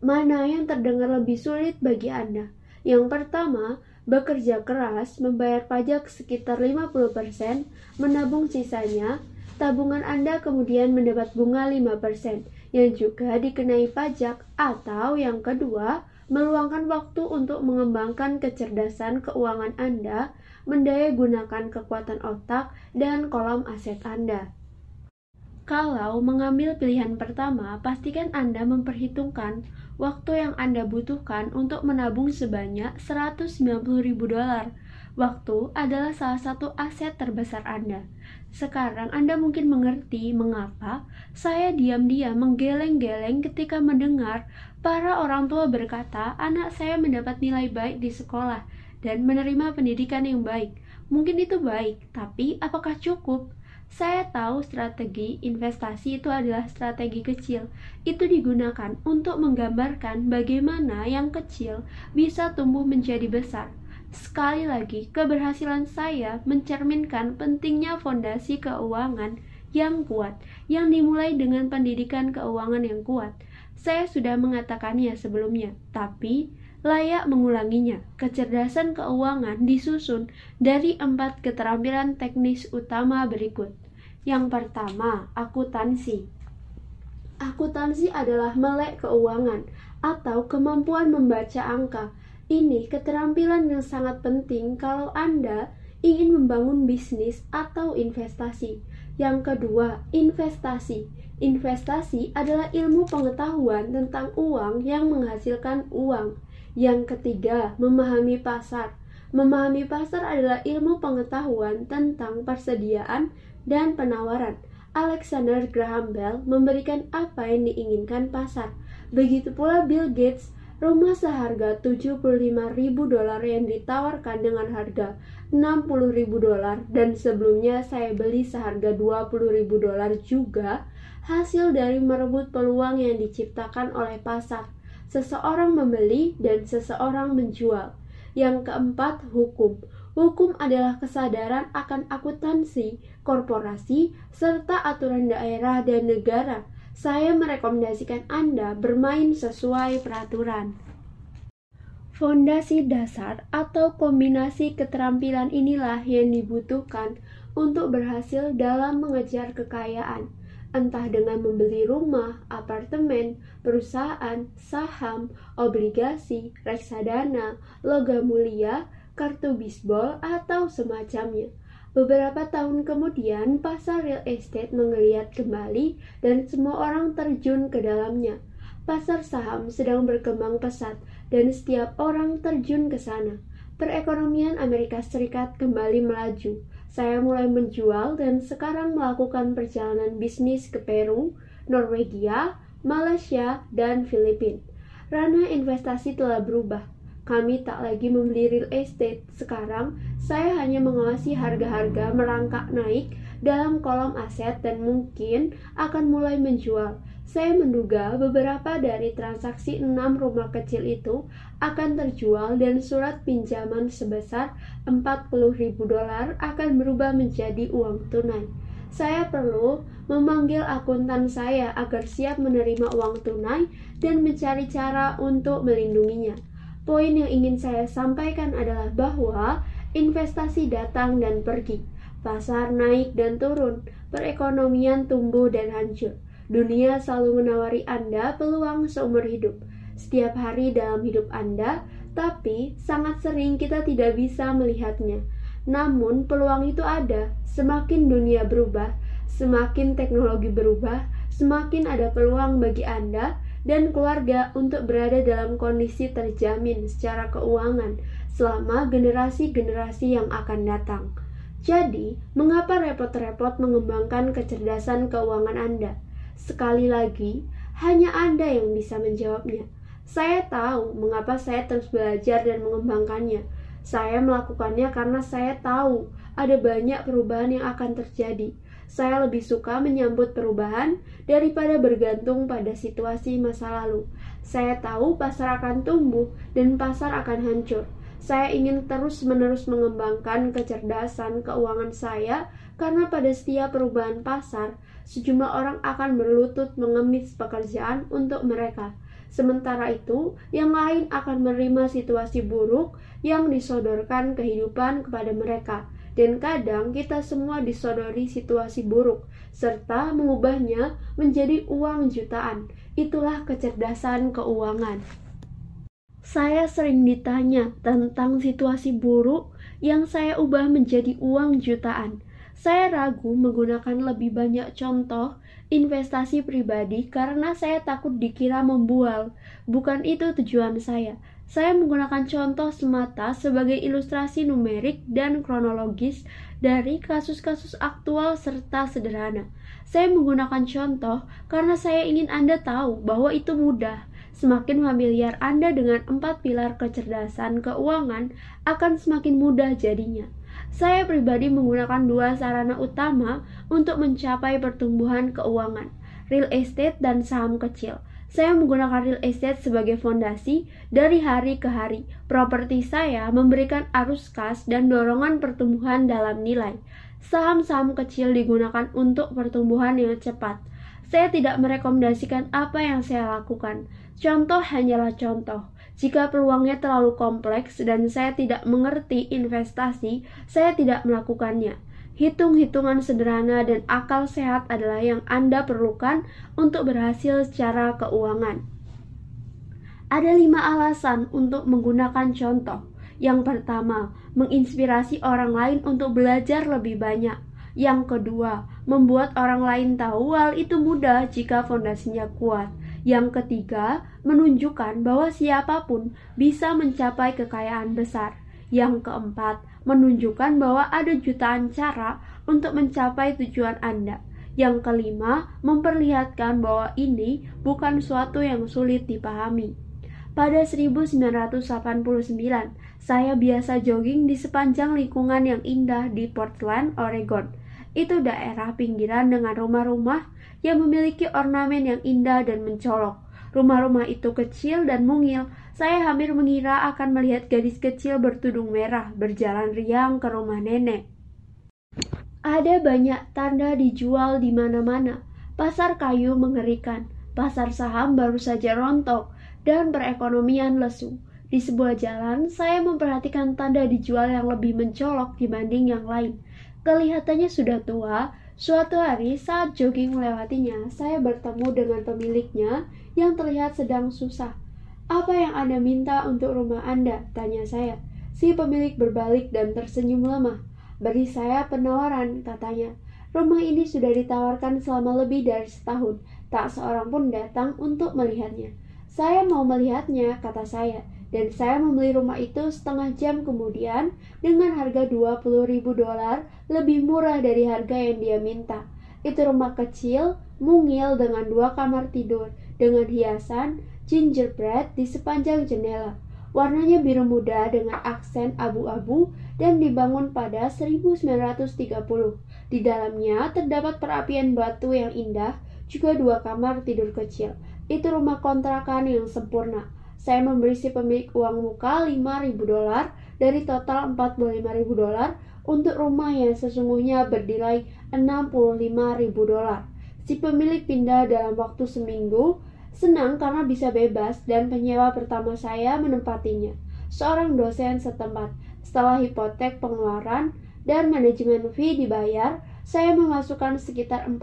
Mana yang terdengar lebih sulit bagi Anda? Yang pertama, bekerja keras, membayar pajak sekitar 50%, menabung sisanya, tabungan Anda kemudian mendapat bunga 5% yang juga dikenai pajak atau yang kedua, meluangkan waktu untuk mengembangkan kecerdasan keuangan Anda, mendaya gunakan kekuatan otak dan kolom aset Anda. Kalau mengambil pilihan pertama, pastikan Anda memperhitungkan waktu yang Anda butuhkan untuk menabung sebanyak 190 ribu dolar. Waktu adalah salah satu aset terbesar Anda. Sekarang Anda mungkin mengerti mengapa saya diam-diam menggeleng-geleng ketika mendengar para orang tua berkata anak saya mendapat nilai baik di sekolah dan menerima pendidikan yang baik. Mungkin itu baik, tapi apakah cukup? Saya tahu strategi investasi itu adalah strategi kecil. Itu digunakan untuk menggambarkan bagaimana yang kecil bisa tumbuh menjadi besar. Sekali lagi, keberhasilan saya mencerminkan pentingnya fondasi keuangan yang kuat, yang dimulai dengan pendidikan keuangan yang kuat. Saya sudah mengatakannya sebelumnya, tapi layak mengulanginya. Kecerdasan keuangan disusun dari empat keterampilan teknis utama berikut. Yang pertama, akuntansi. Akuntansi adalah melek keuangan atau kemampuan membaca angka. Ini keterampilan yang sangat penting kalau Anda ingin membangun bisnis atau investasi. Yang kedua, investasi. Investasi adalah ilmu pengetahuan tentang uang yang menghasilkan uang. Yang ketiga, memahami pasar. Memahami pasar adalah ilmu pengetahuan tentang persediaan dan penawaran. Alexander Graham Bell memberikan apa yang diinginkan pasar. Begitu pula Bill Gates Rumah seharga 75 ribu dolar yang ditawarkan dengan harga 60 ribu dolar dan sebelumnya saya beli seharga 20 ribu dolar juga hasil dari merebut peluang yang diciptakan oleh pasar. Seseorang membeli dan seseorang menjual. Yang keempat, hukum. Hukum adalah kesadaran akan akuntansi, korporasi, serta aturan daerah dan negara saya merekomendasikan Anda bermain sesuai peraturan. Fondasi dasar atau kombinasi keterampilan inilah yang dibutuhkan untuk berhasil dalam mengejar kekayaan, entah dengan membeli rumah, apartemen, perusahaan, saham, obligasi, reksadana, logam mulia, kartu bisbol, atau semacamnya. Beberapa tahun kemudian, pasar real estate menggeliat kembali dan semua orang terjun ke dalamnya. Pasar saham sedang berkembang pesat dan setiap orang terjun ke sana. Perekonomian Amerika Serikat kembali melaju. Saya mulai menjual dan sekarang melakukan perjalanan bisnis ke Peru, Norwegia, Malaysia, dan Filipina. Ranah investasi telah berubah kami tak lagi membeli real estate. Sekarang, saya hanya mengawasi harga-harga merangkak naik dalam kolom aset dan mungkin akan mulai menjual. Saya menduga beberapa dari transaksi enam rumah kecil itu akan terjual dan surat pinjaman sebesar 40 ribu dolar akan berubah menjadi uang tunai. Saya perlu memanggil akuntan saya agar siap menerima uang tunai dan mencari cara untuk melindunginya. Poin yang ingin saya sampaikan adalah bahwa investasi datang dan pergi, pasar naik dan turun, perekonomian tumbuh dan hancur. Dunia selalu menawari Anda peluang seumur hidup setiap hari dalam hidup Anda, tapi sangat sering kita tidak bisa melihatnya. Namun, peluang itu ada. Semakin dunia berubah, semakin teknologi berubah, semakin ada peluang bagi Anda dan keluarga untuk berada dalam kondisi terjamin secara keuangan selama generasi-generasi yang akan datang. Jadi, mengapa repot-repot mengembangkan kecerdasan keuangan Anda? Sekali lagi, hanya Anda yang bisa menjawabnya. Saya tahu mengapa saya terus belajar dan mengembangkannya. Saya melakukannya karena saya tahu ada banyak perubahan yang akan terjadi saya lebih suka menyambut perubahan daripada bergantung pada situasi masa lalu. Saya tahu pasar akan tumbuh dan pasar akan hancur. Saya ingin terus-menerus mengembangkan kecerdasan keuangan saya karena pada setiap perubahan pasar, sejumlah orang akan berlutut mengemis pekerjaan untuk mereka. Sementara itu, yang lain akan menerima situasi buruk yang disodorkan kehidupan kepada mereka dan kadang kita semua disodori situasi buruk, serta mengubahnya menjadi uang jutaan. Itulah kecerdasan keuangan. Saya sering ditanya tentang situasi buruk yang saya ubah menjadi uang jutaan. Saya ragu menggunakan lebih banyak contoh investasi pribadi karena saya takut dikira membual. Bukan itu tujuan saya. Saya menggunakan contoh semata sebagai ilustrasi numerik dan kronologis dari kasus-kasus aktual serta sederhana. Saya menggunakan contoh karena saya ingin Anda tahu bahwa itu mudah. Semakin familiar Anda dengan empat pilar kecerdasan keuangan, akan semakin mudah jadinya. Saya pribadi menggunakan dua sarana utama untuk mencapai pertumbuhan keuangan, real estate dan saham kecil. Saya menggunakan real estate sebagai fondasi dari hari ke hari. Properti saya memberikan arus kas dan dorongan pertumbuhan dalam nilai. Saham-saham kecil digunakan untuk pertumbuhan yang cepat. Saya tidak merekomendasikan apa yang saya lakukan. Contoh hanyalah contoh. Jika peluangnya terlalu kompleks dan saya tidak mengerti investasi, saya tidak melakukannya. Hitung-hitungan sederhana dan akal sehat adalah yang Anda perlukan untuk berhasil secara keuangan. Ada lima alasan untuk menggunakan contoh. Yang pertama, menginspirasi orang lain untuk belajar lebih banyak. Yang kedua, membuat orang lain tahu hal itu mudah jika fondasinya kuat. Yang ketiga, menunjukkan bahwa siapa pun bisa mencapai kekayaan besar. Yang keempat, menunjukkan bahwa ada jutaan cara untuk mencapai tujuan Anda. Yang kelima, memperlihatkan bahwa ini bukan suatu yang sulit dipahami. Pada 1989, saya biasa jogging di sepanjang lingkungan yang indah di Portland, Oregon. Itu daerah pinggiran dengan rumah-rumah yang memiliki ornamen yang indah dan mencolok. Rumah-rumah itu kecil dan mungil. Saya hampir mengira akan melihat gadis kecil bertudung merah berjalan riang ke rumah nenek. Ada banyak tanda dijual di mana-mana. Pasar kayu mengerikan, pasar saham baru saja rontok, dan perekonomian lesu. Di sebuah jalan, saya memperhatikan tanda dijual yang lebih mencolok dibanding yang lain. Kelihatannya sudah tua, Suatu hari saat jogging melewatinya, saya bertemu dengan pemiliknya yang terlihat sedang susah. Apa yang Anda minta untuk rumah Anda? Tanya saya. Si pemilik berbalik dan tersenyum lemah. Beri saya penawaran, katanya. Rumah ini sudah ditawarkan selama lebih dari setahun. Tak seorang pun datang untuk melihatnya. Saya mau melihatnya, kata saya dan saya membeli rumah itu setengah jam kemudian dengan harga 20 ribu dolar lebih murah dari harga yang dia minta. Itu rumah kecil, mungil dengan dua kamar tidur, dengan hiasan gingerbread di sepanjang jendela. Warnanya biru muda dengan aksen abu-abu dan dibangun pada 1930. Di dalamnya terdapat perapian batu yang indah, juga dua kamar tidur kecil. Itu rumah kontrakan yang sempurna saya memberi si pemilik uang muka 5.000 dolar dari total 45.000 dolar untuk rumah yang sesungguhnya bernilai 65.000 dolar. Si pemilik pindah dalam waktu seminggu, senang karena bisa bebas dan penyewa pertama saya menempatinya. Seorang dosen setempat. Setelah hipotek pengeluaran dan manajemen fee dibayar, saya memasukkan sekitar 40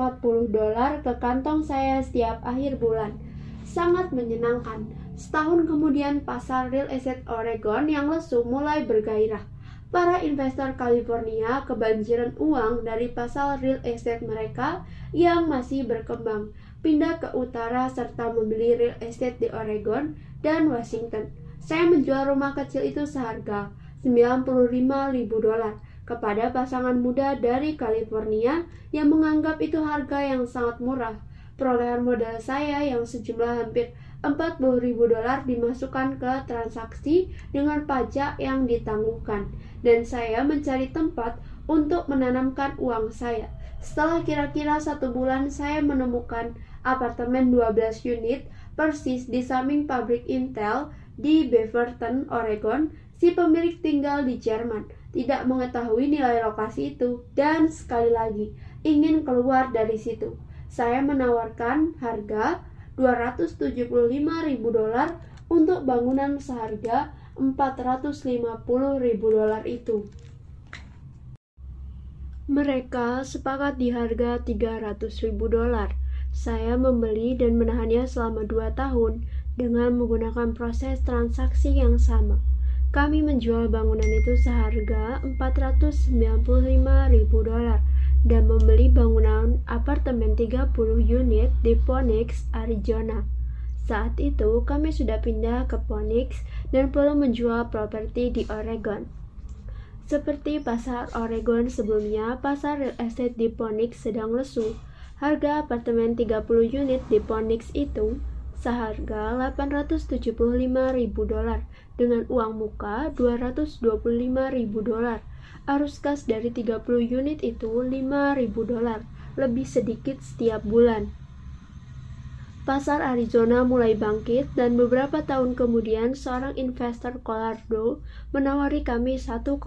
dolar ke kantong saya setiap akhir bulan. Sangat menyenangkan Setahun kemudian, pasar real estate Oregon yang lesu mulai bergairah. Para investor California kebanjiran uang dari pasar real estate mereka yang masih berkembang, pindah ke utara serta membeli real estate di Oregon dan Washington. Saya menjual rumah kecil itu seharga 95 ribu dolar kepada pasangan muda dari California yang menganggap itu harga yang sangat murah. Perolehan modal saya yang sejumlah hampir 40 ribu dolar dimasukkan ke transaksi dengan pajak yang ditangguhkan dan saya mencari tempat untuk menanamkan uang saya. Setelah kira-kira satu bulan saya menemukan apartemen 12 unit persis di samping pabrik Intel di Beaverton, Oregon. Si pemilik tinggal di Jerman, tidak mengetahui nilai lokasi itu, dan sekali lagi ingin keluar dari situ. Saya menawarkan harga 275 ribu dolar untuk bangunan seharga 450 ribu dolar itu. Mereka sepakat di harga 300 ribu dolar. Saya membeli dan menahannya selama dua tahun dengan menggunakan proses transaksi yang sama. Kami menjual bangunan itu seharga 495 ribu dolar dan membeli bangunan apartemen 30 unit di Phoenix, Arizona. Saat itu, kami sudah pindah ke Phoenix dan perlu menjual properti di Oregon. Seperti pasar Oregon sebelumnya, pasar real estate di Phoenix sedang lesu. Harga apartemen 30 unit di Phoenix itu seharga 875 ribu dolar dengan uang muka 225 ribu dolar Arus kas dari 30 unit itu 5.000 dolar, lebih sedikit setiap bulan. Pasar Arizona mulai bangkit dan beberapa tahun kemudian seorang investor Colorado menawari kami 1,2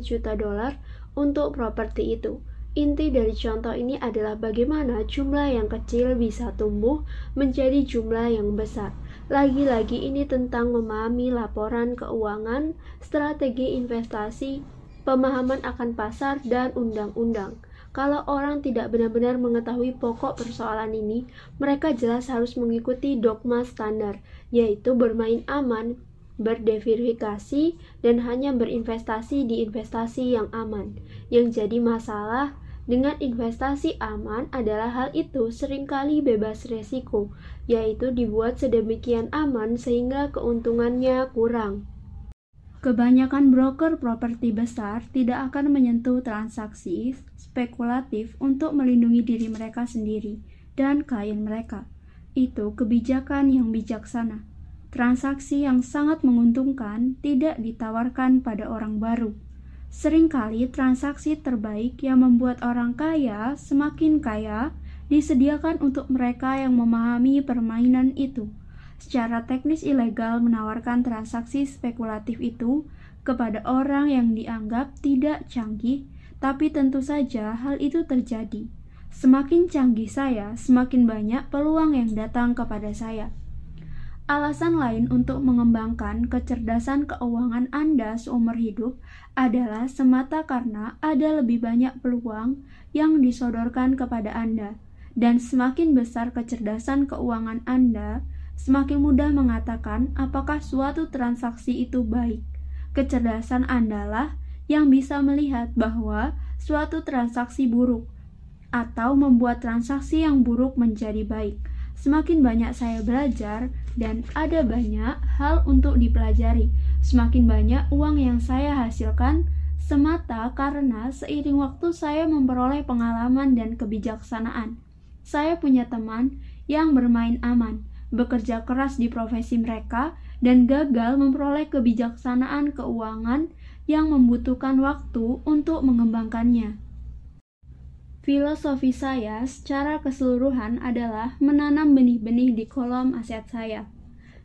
juta dolar untuk properti itu. Inti dari contoh ini adalah bagaimana jumlah yang kecil bisa tumbuh menjadi jumlah yang besar. Lagi-lagi ini tentang memahami laporan keuangan, strategi investasi, pemahaman akan pasar, dan undang-undang. Kalau orang tidak benar-benar mengetahui pokok persoalan ini, mereka jelas harus mengikuti dogma standar, yaitu bermain aman, berdeverifikasi, dan hanya berinvestasi di investasi yang aman. Yang jadi masalah dengan investasi aman adalah hal itu sering kali bebas resiko, yaitu dibuat sedemikian aman sehingga keuntungannya kurang. Kebanyakan broker properti besar tidak akan menyentuh transaksi spekulatif untuk melindungi diri mereka sendiri dan klien mereka. Itu kebijakan yang bijaksana. Transaksi yang sangat menguntungkan tidak ditawarkan pada orang baru Seringkali transaksi terbaik yang membuat orang kaya semakin kaya disediakan untuk mereka yang memahami permainan itu. Secara teknis ilegal menawarkan transaksi spekulatif itu kepada orang yang dianggap tidak canggih, tapi tentu saja hal itu terjadi. Semakin canggih saya, semakin banyak peluang yang datang kepada saya. Alasan lain untuk mengembangkan kecerdasan keuangan Anda seumur hidup adalah semata karena ada lebih banyak peluang yang disodorkan kepada Anda, dan semakin besar kecerdasan keuangan Anda, semakin mudah mengatakan apakah suatu transaksi itu baik. Kecerdasan Anda lah yang bisa melihat bahwa suatu transaksi buruk atau membuat transaksi yang buruk menjadi baik Semakin banyak saya belajar dan ada banyak hal untuk dipelajari. Semakin banyak uang yang saya hasilkan semata karena seiring waktu saya memperoleh pengalaman dan kebijaksanaan. Saya punya teman yang bermain aman, bekerja keras di profesi mereka, dan gagal memperoleh kebijaksanaan keuangan yang membutuhkan waktu untuk mengembangkannya. Filosofi saya secara keseluruhan adalah menanam benih-benih di kolom aset saya.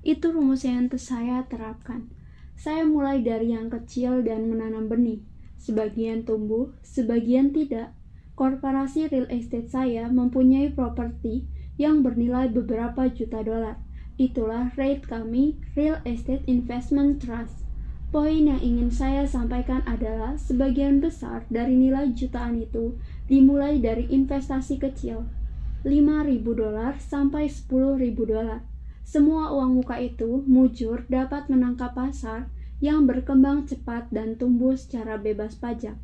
Itu rumus yang saya terapkan. Saya mulai dari yang kecil dan menanam benih. Sebagian tumbuh, sebagian tidak. Korporasi real estate saya mempunyai properti yang bernilai beberapa juta dolar. Itulah rate kami Real Estate Investment Trust. Poin yang ingin saya sampaikan adalah sebagian besar dari nilai jutaan itu dimulai dari investasi kecil, 5.000 dolar sampai 10.000 dolar. Semua uang muka itu mujur dapat menangkap pasar yang berkembang cepat dan tumbuh secara bebas pajak.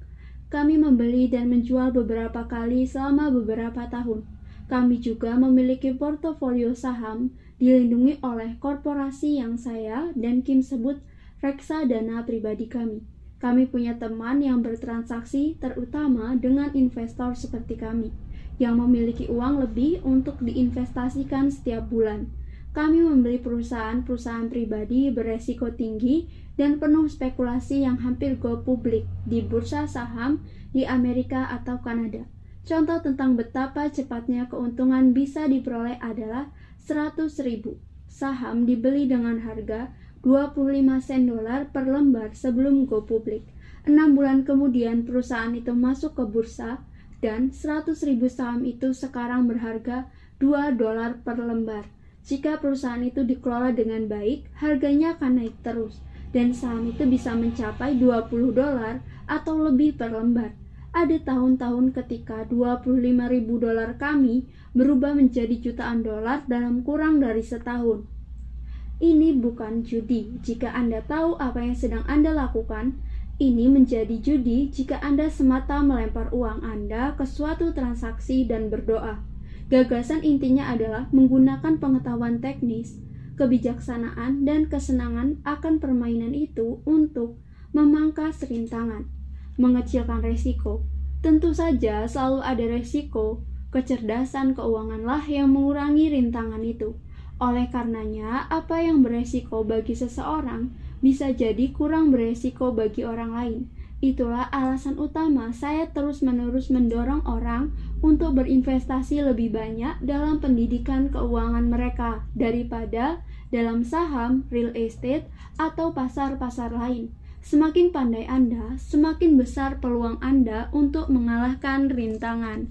Kami membeli dan menjual beberapa kali selama beberapa tahun. Kami juga memiliki portofolio saham dilindungi oleh korporasi yang saya dan Kim sebut reksadana pribadi kami. Kami punya teman yang bertransaksi terutama dengan investor seperti kami, yang memiliki uang lebih untuk diinvestasikan setiap bulan. Kami membeli perusahaan-perusahaan pribadi beresiko tinggi dan penuh spekulasi yang hampir go publik di bursa saham di Amerika atau Kanada. Contoh tentang betapa cepatnya keuntungan bisa diperoleh adalah 100 ribu saham dibeli dengan harga 25 sen dolar per lembar sebelum go publik. Enam bulan kemudian perusahaan itu masuk ke bursa dan 100 ribu saham itu sekarang berharga 2 dolar per lembar. Jika perusahaan itu dikelola dengan baik, harganya akan naik terus dan saham itu bisa mencapai 20 dolar atau lebih per lembar. Ada tahun-tahun ketika 25 ribu dolar kami berubah menjadi jutaan dolar dalam kurang dari setahun. Ini bukan judi. Jika Anda tahu apa yang sedang Anda lakukan, ini menjadi judi jika Anda semata melempar uang Anda ke suatu transaksi dan berdoa. Gagasan intinya adalah menggunakan pengetahuan teknis, kebijaksanaan, dan kesenangan akan permainan itu untuk memangkas rintangan, mengecilkan resiko. Tentu saja selalu ada resiko, kecerdasan keuanganlah yang mengurangi rintangan itu. Oleh karenanya, apa yang beresiko bagi seseorang bisa jadi kurang beresiko bagi orang lain. Itulah alasan utama saya terus-menerus mendorong orang untuk berinvestasi lebih banyak dalam pendidikan keuangan mereka daripada dalam saham, real estate, atau pasar-pasar lain. Semakin pandai Anda, semakin besar peluang Anda untuk mengalahkan rintangan.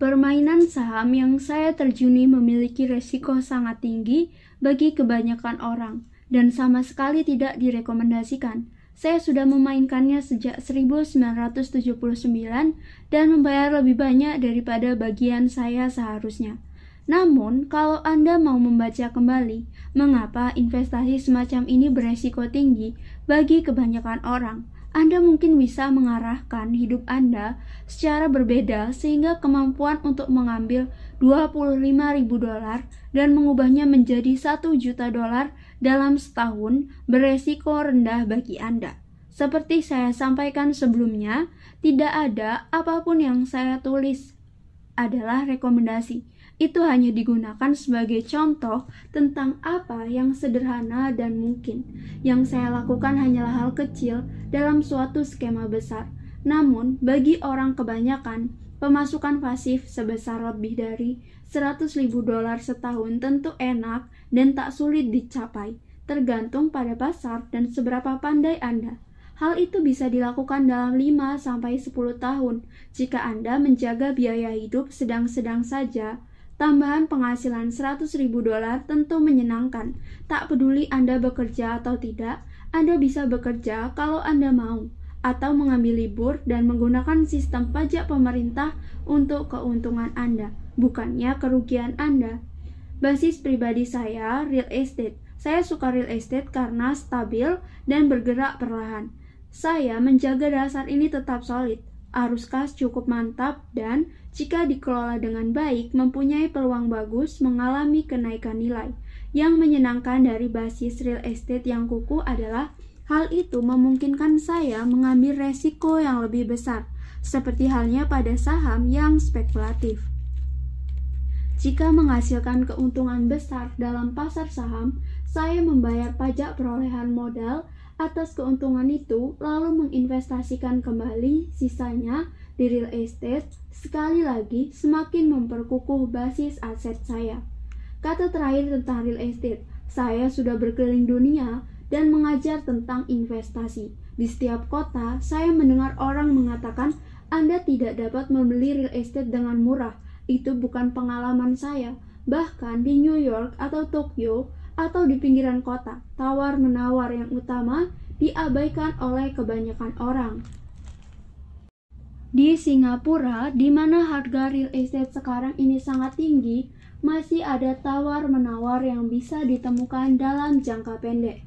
Permainan saham yang saya terjuni memiliki resiko sangat tinggi bagi kebanyakan orang dan sama sekali tidak direkomendasikan. Saya sudah memainkannya sejak 1979 dan membayar lebih banyak daripada bagian saya seharusnya. Namun, kalau Anda mau membaca kembali mengapa investasi semacam ini beresiko tinggi bagi kebanyakan orang, anda mungkin bisa mengarahkan hidup Anda secara berbeda sehingga kemampuan untuk mengambil 25 ribu dolar dan mengubahnya menjadi 1 juta dolar dalam setahun beresiko rendah bagi Anda. Seperti saya sampaikan sebelumnya, tidak ada apa pun yang saya tulis adalah rekomendasi itu hanya digunakan sebagai contoh tentang apa yang sederhana dan mungkin. Yang saya lakukan hanyalah hal kecil dalam suatu skema besar. Namun, bagi orang kebanyakan, pemasukan pasif sebesar lebih dari 100 ribu dolar setahun tentu enak dan tak sulit dicapai, tergantung pada pasar dan seberapa pandai Anda. Hal itu bisa dilakukan dalam 5-10 tahun jika Anda menjaga biaya hidup sedang-sedang saja Tambahan penghasilan 100 ribu dolar tentu menyenangkan. Tak peduli Anda bekerja atau tidak, Anda bisa bekerja kalau Anda mau, atau mengambil libur dan menggunakan sistem pajak pemerintah untuk keuntungan Anda, bukannya kerugian Anda. Basis pribadi saya, real estate. Saya suka real estate karena stabil dan bergerak perlahan. Saya menjaga dasar ini tetap solid arus kas cukup mantap dan jika dikelola dengan baik mempunyai peluang bagus mengalami kenaikan nilai. Yang menyenangkan dari basis real estate yang kukuh adalah hal itu memungkinkan saya mengambil resiko yang lebih besar, seperti halnya pada saham yang spekulatif. Jika menghasilkan keuntungan besar dalam pasar saham, saya membayar pajak perolehan modal atas keuntungan itu lalu menginvestasikan kembali sisanya di real estate sekali lagi semakin memperkukuh basis aset saya. Kata terakhir tentang real estate, saya sudah berkeliling dunia dan mengajar tentang investasi. Di setiap kota, saya mendengar orang mengatakan Anda tidak dapat membeli real estate dengan murah. Itu bukan pengalaman saya. Bahkan di New York atau Tokyo, atau di pinggiran kota, tawar-menawar yang utama diabaikan oleh kebanyakan orang. Di Singapura, di mana harga real estate sekarang ini sangat tinggi, masih ada tawar-menawar yang bisa ditemukan dalam jangka pendek.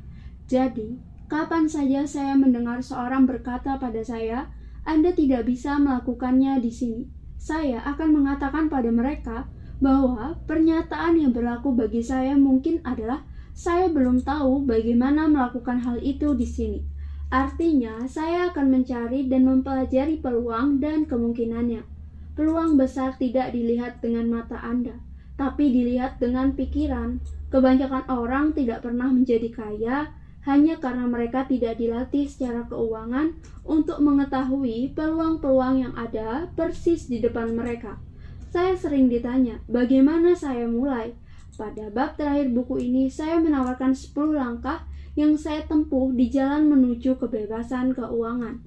Jadi, kapan saja saya mendengar seorang berkata pada saya, "Anda tidak bisa melakukannya di sini," saya akan mengatakan pada mereka, bahwa pernyataan yang berlaku bagi saya mungkin adalah saya belum tahu bagaimana melakukan hal itu di sini. Artinya, saya akan mencari dan mempelajari peluang dan kemungkinannya. Peluang besar tidak dilihat dengan mata Anda, tapi dilihat dengan pikiran. Kebanyakan orang tidak pernah menjadi kaya hanya karena mereka tidak dilatih secara keuangan untuk mengetahui peluang-peluang yang ada persis di depan mereka. Saya sering ditanya, bagaimana saya mulai? Pada bab terakhir buku ini, saya menawarkan 10 langkah yang saya tempuh di jalan menuju kebebasan keuangan.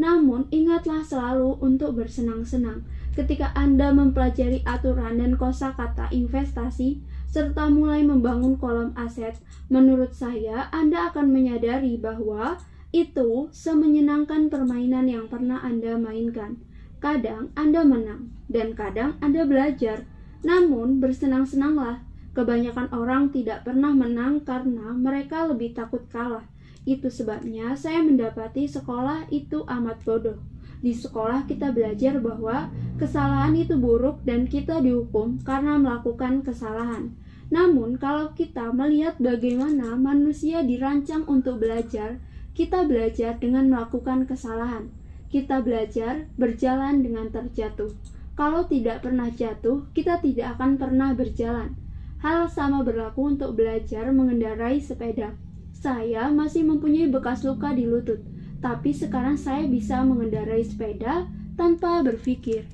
Namun, ingatlah selalu untuk bersenang-senang ketika Anda mempelajari aturan dan kosakata investasi serta mulai membangun kolom aset. Menurut saya, Anda akan menyadari bahwa itu semenyenangkan permainan yang pernah Anda mainkan. Kadang Anda menang, dan kadang Anda belajar. Namun, bersenang-senanglah. Kebanyakan orang tidak pernah menang karena mereka lebih takut kalah. Itu sebabnya saya mendapati sekolah itu amat bodoh. Di sekolah kita belajar bahwa kesalahan itu buruk dan kita dihukum karena melakukan kesalahan. Namun, kalau kita melihat bagaimana manusia dirancang untuk belajar, kita belajar dengan melakukan kesalahan kita belajar berjalan dengan terjatuh. Kalau tidak pernah jatuh, kita tidak akan pernah berjalan. Hal sama berlaku untuk belajar mengendarai sepeda. Saya masih mempunyai bekas luka di lutut, tapi sekarang saya bisa mengendarai sepeda tanpa berpikir.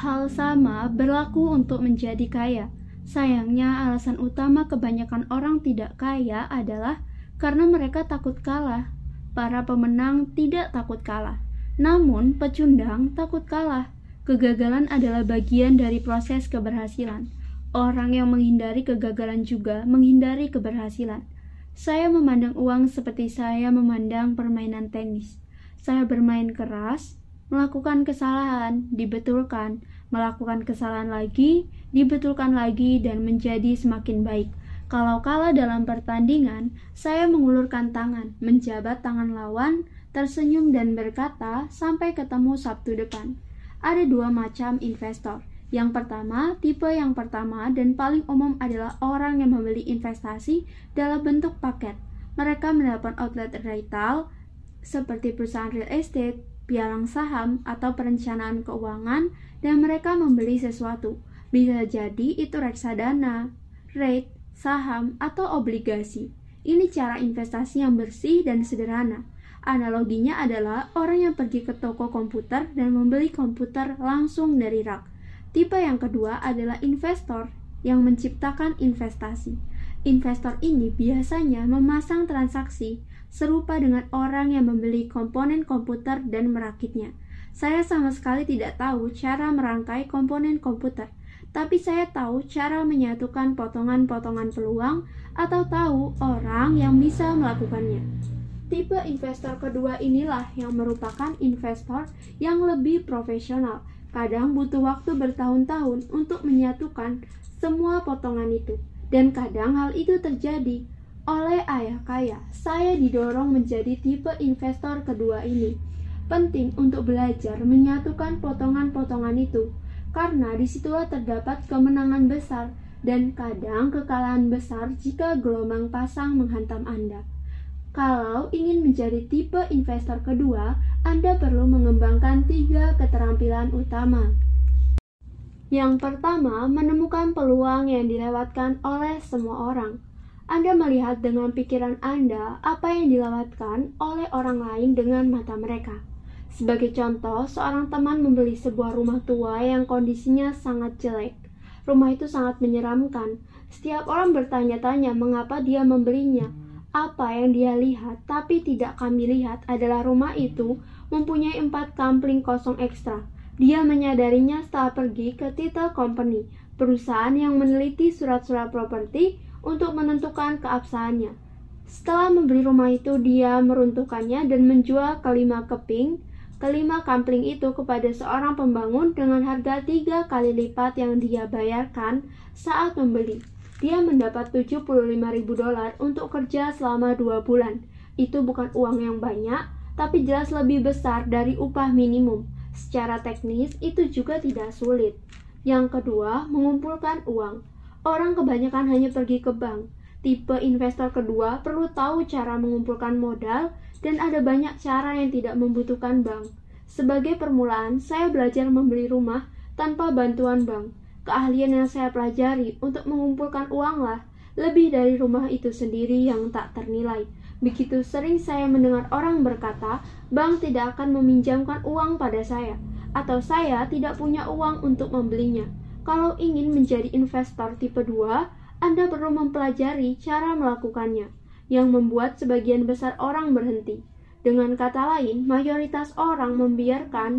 Hal sama berlaku untuk menjadi kaya. Sayangnya, alasan utama kebanyakan orang tidak kaya adalah karena mereka takut kalah. Para pemenang tidak takut kalah, namun pecundang takut kalah. Kegagalan adalah bagian dari proses keberhasilan. Orang yang menghindari kegagalan juga menghindari keberhasilan. Saya memandang uang seperti saya memandang permainan tenis. Saya bermain keras, melakukan kesalahan, dibetulkan, melakukan kesalahan lagi, dibetulkan lagi, dan menjadi semakin baik. Kalau kalah dalam pertandingan, saya mengulurkan tangan, menjabat tangan lawan, tersenyum dan berkata, "Sampai ketemu Sabtu depan." Ada dua macam investor. Yang pertama, tipe yang pertama dan paling umum adalah orang yang membeli investasi dalam bentuk paket. Mereka mendapat outlet retail seperti perusahaan real estate, pialang saham, atau perencanaan keuangan, dan mereka membeli sesuatu. Bisa jadi itu reksadana, rate, saham, atau obligasi. Ini cara investasi yang bersih dan sederhana. Analoginya adalah orang yang pergi ke toko komputer dan membeli komputer langsung dari rak. Tipe yang kedua adalah investor yang menciptakan investasi. Investor ini biasanya memasang transaksi serupa dengan orang yang membeli komponen komputer dan merakitnya. Saya sama sekali tidak tahu cara merangkai komponen komputer, tapi saya tahu cara menyatukan potongan-potongan peluang atau tahu orang yang bisa melakukannya. Tipe investor kedua inilah yang merupakan investor yang lebih profesional. Kadang butuh waktu bertahun-tahun untuk menyatukan semua potongan itu. Dan kadang hal itu terjadi oleh ayah kaya. Saya didorong menjadi tipe investor kedua ini. Penting untuk belajar menyatukan potongan-potongan itu, karena di situlah terdapat kemenangan besar dan kadang kekalahan besar jika gelombang pasang menghantam Anda. Kalau ingin menjadi tipe investor kedua, Anda perlu mengembangkan tiga keterampilan utama. Yang pertama, menemukan peluang yang dilewatkan oleh semua orang. Anda melihat dengan pikiran Anda apa yang dilewatkan oleh orang lain dengan mata mereka. Sebagai contoh, seorang teman membeli sebuah rumah tua yang kondisinya sangat jelek. Rumah itu sangat menyeramkan. Setiap orang bertanya-tanya mengapa dia membelinya. Apa yang dia lihat, tapi tidak kami lihat adalah rumah itu mempunyai empat kampling kosong ekstra dia menyadarinya setelah pergi ke title company, perusahaan yang meneliti surat-surat properti untuk menentukan keabsahannya. Setelah membeli rumah itu, dia meruntuhkannya dan menjual kelima keping, kelima kampling itu kepada seorang pembangun dengan harga tiga kali lipat yang dia bayarkan saat membeli. Dia mendapat 75 ribu dolar untuk kerja selama dua bulan. Itu bukan uang yang banyak, tapi jelas lebih besar dari upah minimum. Secara teknis, itu juga tidak sulit. Yang kedua, mengumpulkan uang. Orang kebanyakan hanya pergi ke bank. Tipe investor kedua perlu tahu cara mengumpulkan modal dan ada banyak cara yang tidak membutuhkan bank. Sebagai permulaan, saya belajar membeli rumah tanpa bantuan bank. Keahlian yang saya pelajari untuk mengumpulkan uanglah lebih dari rumah itu sendiri yang tak ternilai. Begitu sering saya mendengar orang berkata, bank tidak akan meminjamkan uang pada saya, atau saya tidak punya uang untuk membelinya. Kalau ingin menjadi investor tipe 2, Anda perlu mempelajari cara melakukannya, yang membuat sebagian besar orang berhenti. Dengan kata lain, mayoritas orang membiarkan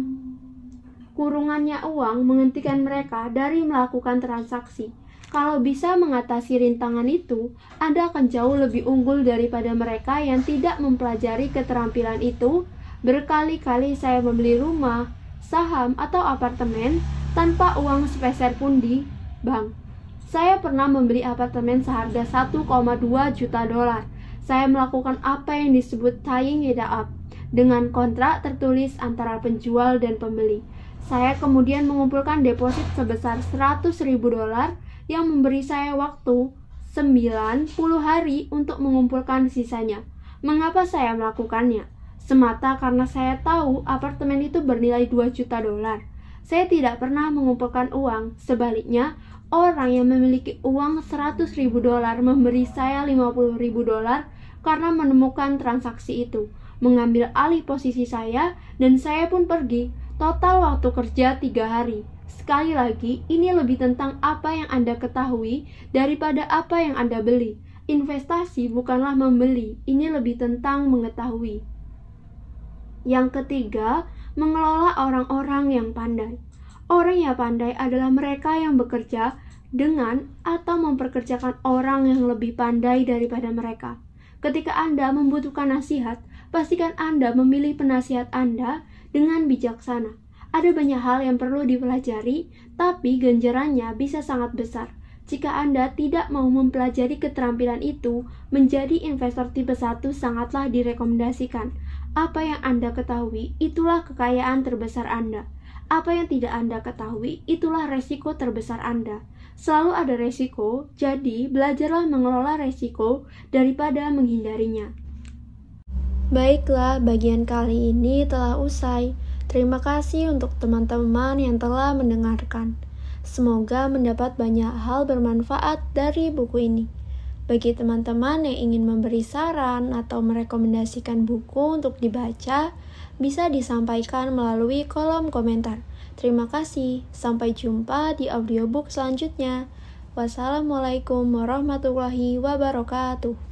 kurungannya uang menghentikan mereka dari melakukan transaksi kalau bisa mengatasi rintangan itu, Anda akan jauh lebih unggul daripada mereka yang tidak mempelajari keterampilan itu. Berkali-kali saya membeli rumah, saham, atau apartemen tanpa uang sepeser pun di bank. Saya pernah membeli apartemen seharga 1,2 juta dolar. Saya melakukan apa yang disebut tying it up dengan kontrak tertulis antara penjual dan pembeli. Saya kemudian mengumpulkan deposit sebesar 100 ribu dolar yang memberi saya waktu 90 hari untuk mengumpulkan sisanya. Mengapa saya melakukannya? Semata karena saya tahu apartemen itu bernilai 2 juta dolar. Saya tidak pernah mengumpulkan uang. Sebaliknya, orang yang memiliki uang 100 ribu dolar memberi saya 50 ribu dolar karena menemukan transaksi itu, mengambil alih posisi saya, dan saya pun pergi. Total waktu kerja tiga hari. Sekali lagi, ini lebih tentang apa yang Anda ketahui daripada apa yang Anda beli. Investasi bukanlah membeli, ini lebih tentang mengetahui. Yang ketiga, mengelola orang-orang yang pandai. Orang yang pandai adalah mereka yang bekerja dengan atau memperkerjakan orang yang lebih pandai daripada mereka. Ketika Anda membutuhkan nasihat, pastikan Anda memilih penasihat Anda dengan bijaksana Ada banyak hal yang perlu dipelajari, tapi ganjarannya bisa sangat besar. Jika Anda tidak mau mempelajari keterampilan itu, menjadi investor tipe 1 sangatlah direkomendasikan. Apa yang Anda ketahui, itulah kekayaan terbesar Anda. Apa yang tidak Anda ketahui, itulah resiko terbesar Anda. Selalu ada resiko, jadi belajarlah mengelola resiko daripada menghindarinya. Baiklah, bagian kali ini telah usai. Terima kasih untuk teman-teman yang telah mendengarkan. Semoga mendapat banyak hal bermanfaat dari buku ini. Bagi teman-teman yang ingin memberi saran atau merekomendasikan buku untuk dibaca, bisa disampaikan melalui kolom komentar. Terima kasih, sampai jumpa di audiobook selanjutnya. Wassalamualaikum warahmatullahi wabarakatuh.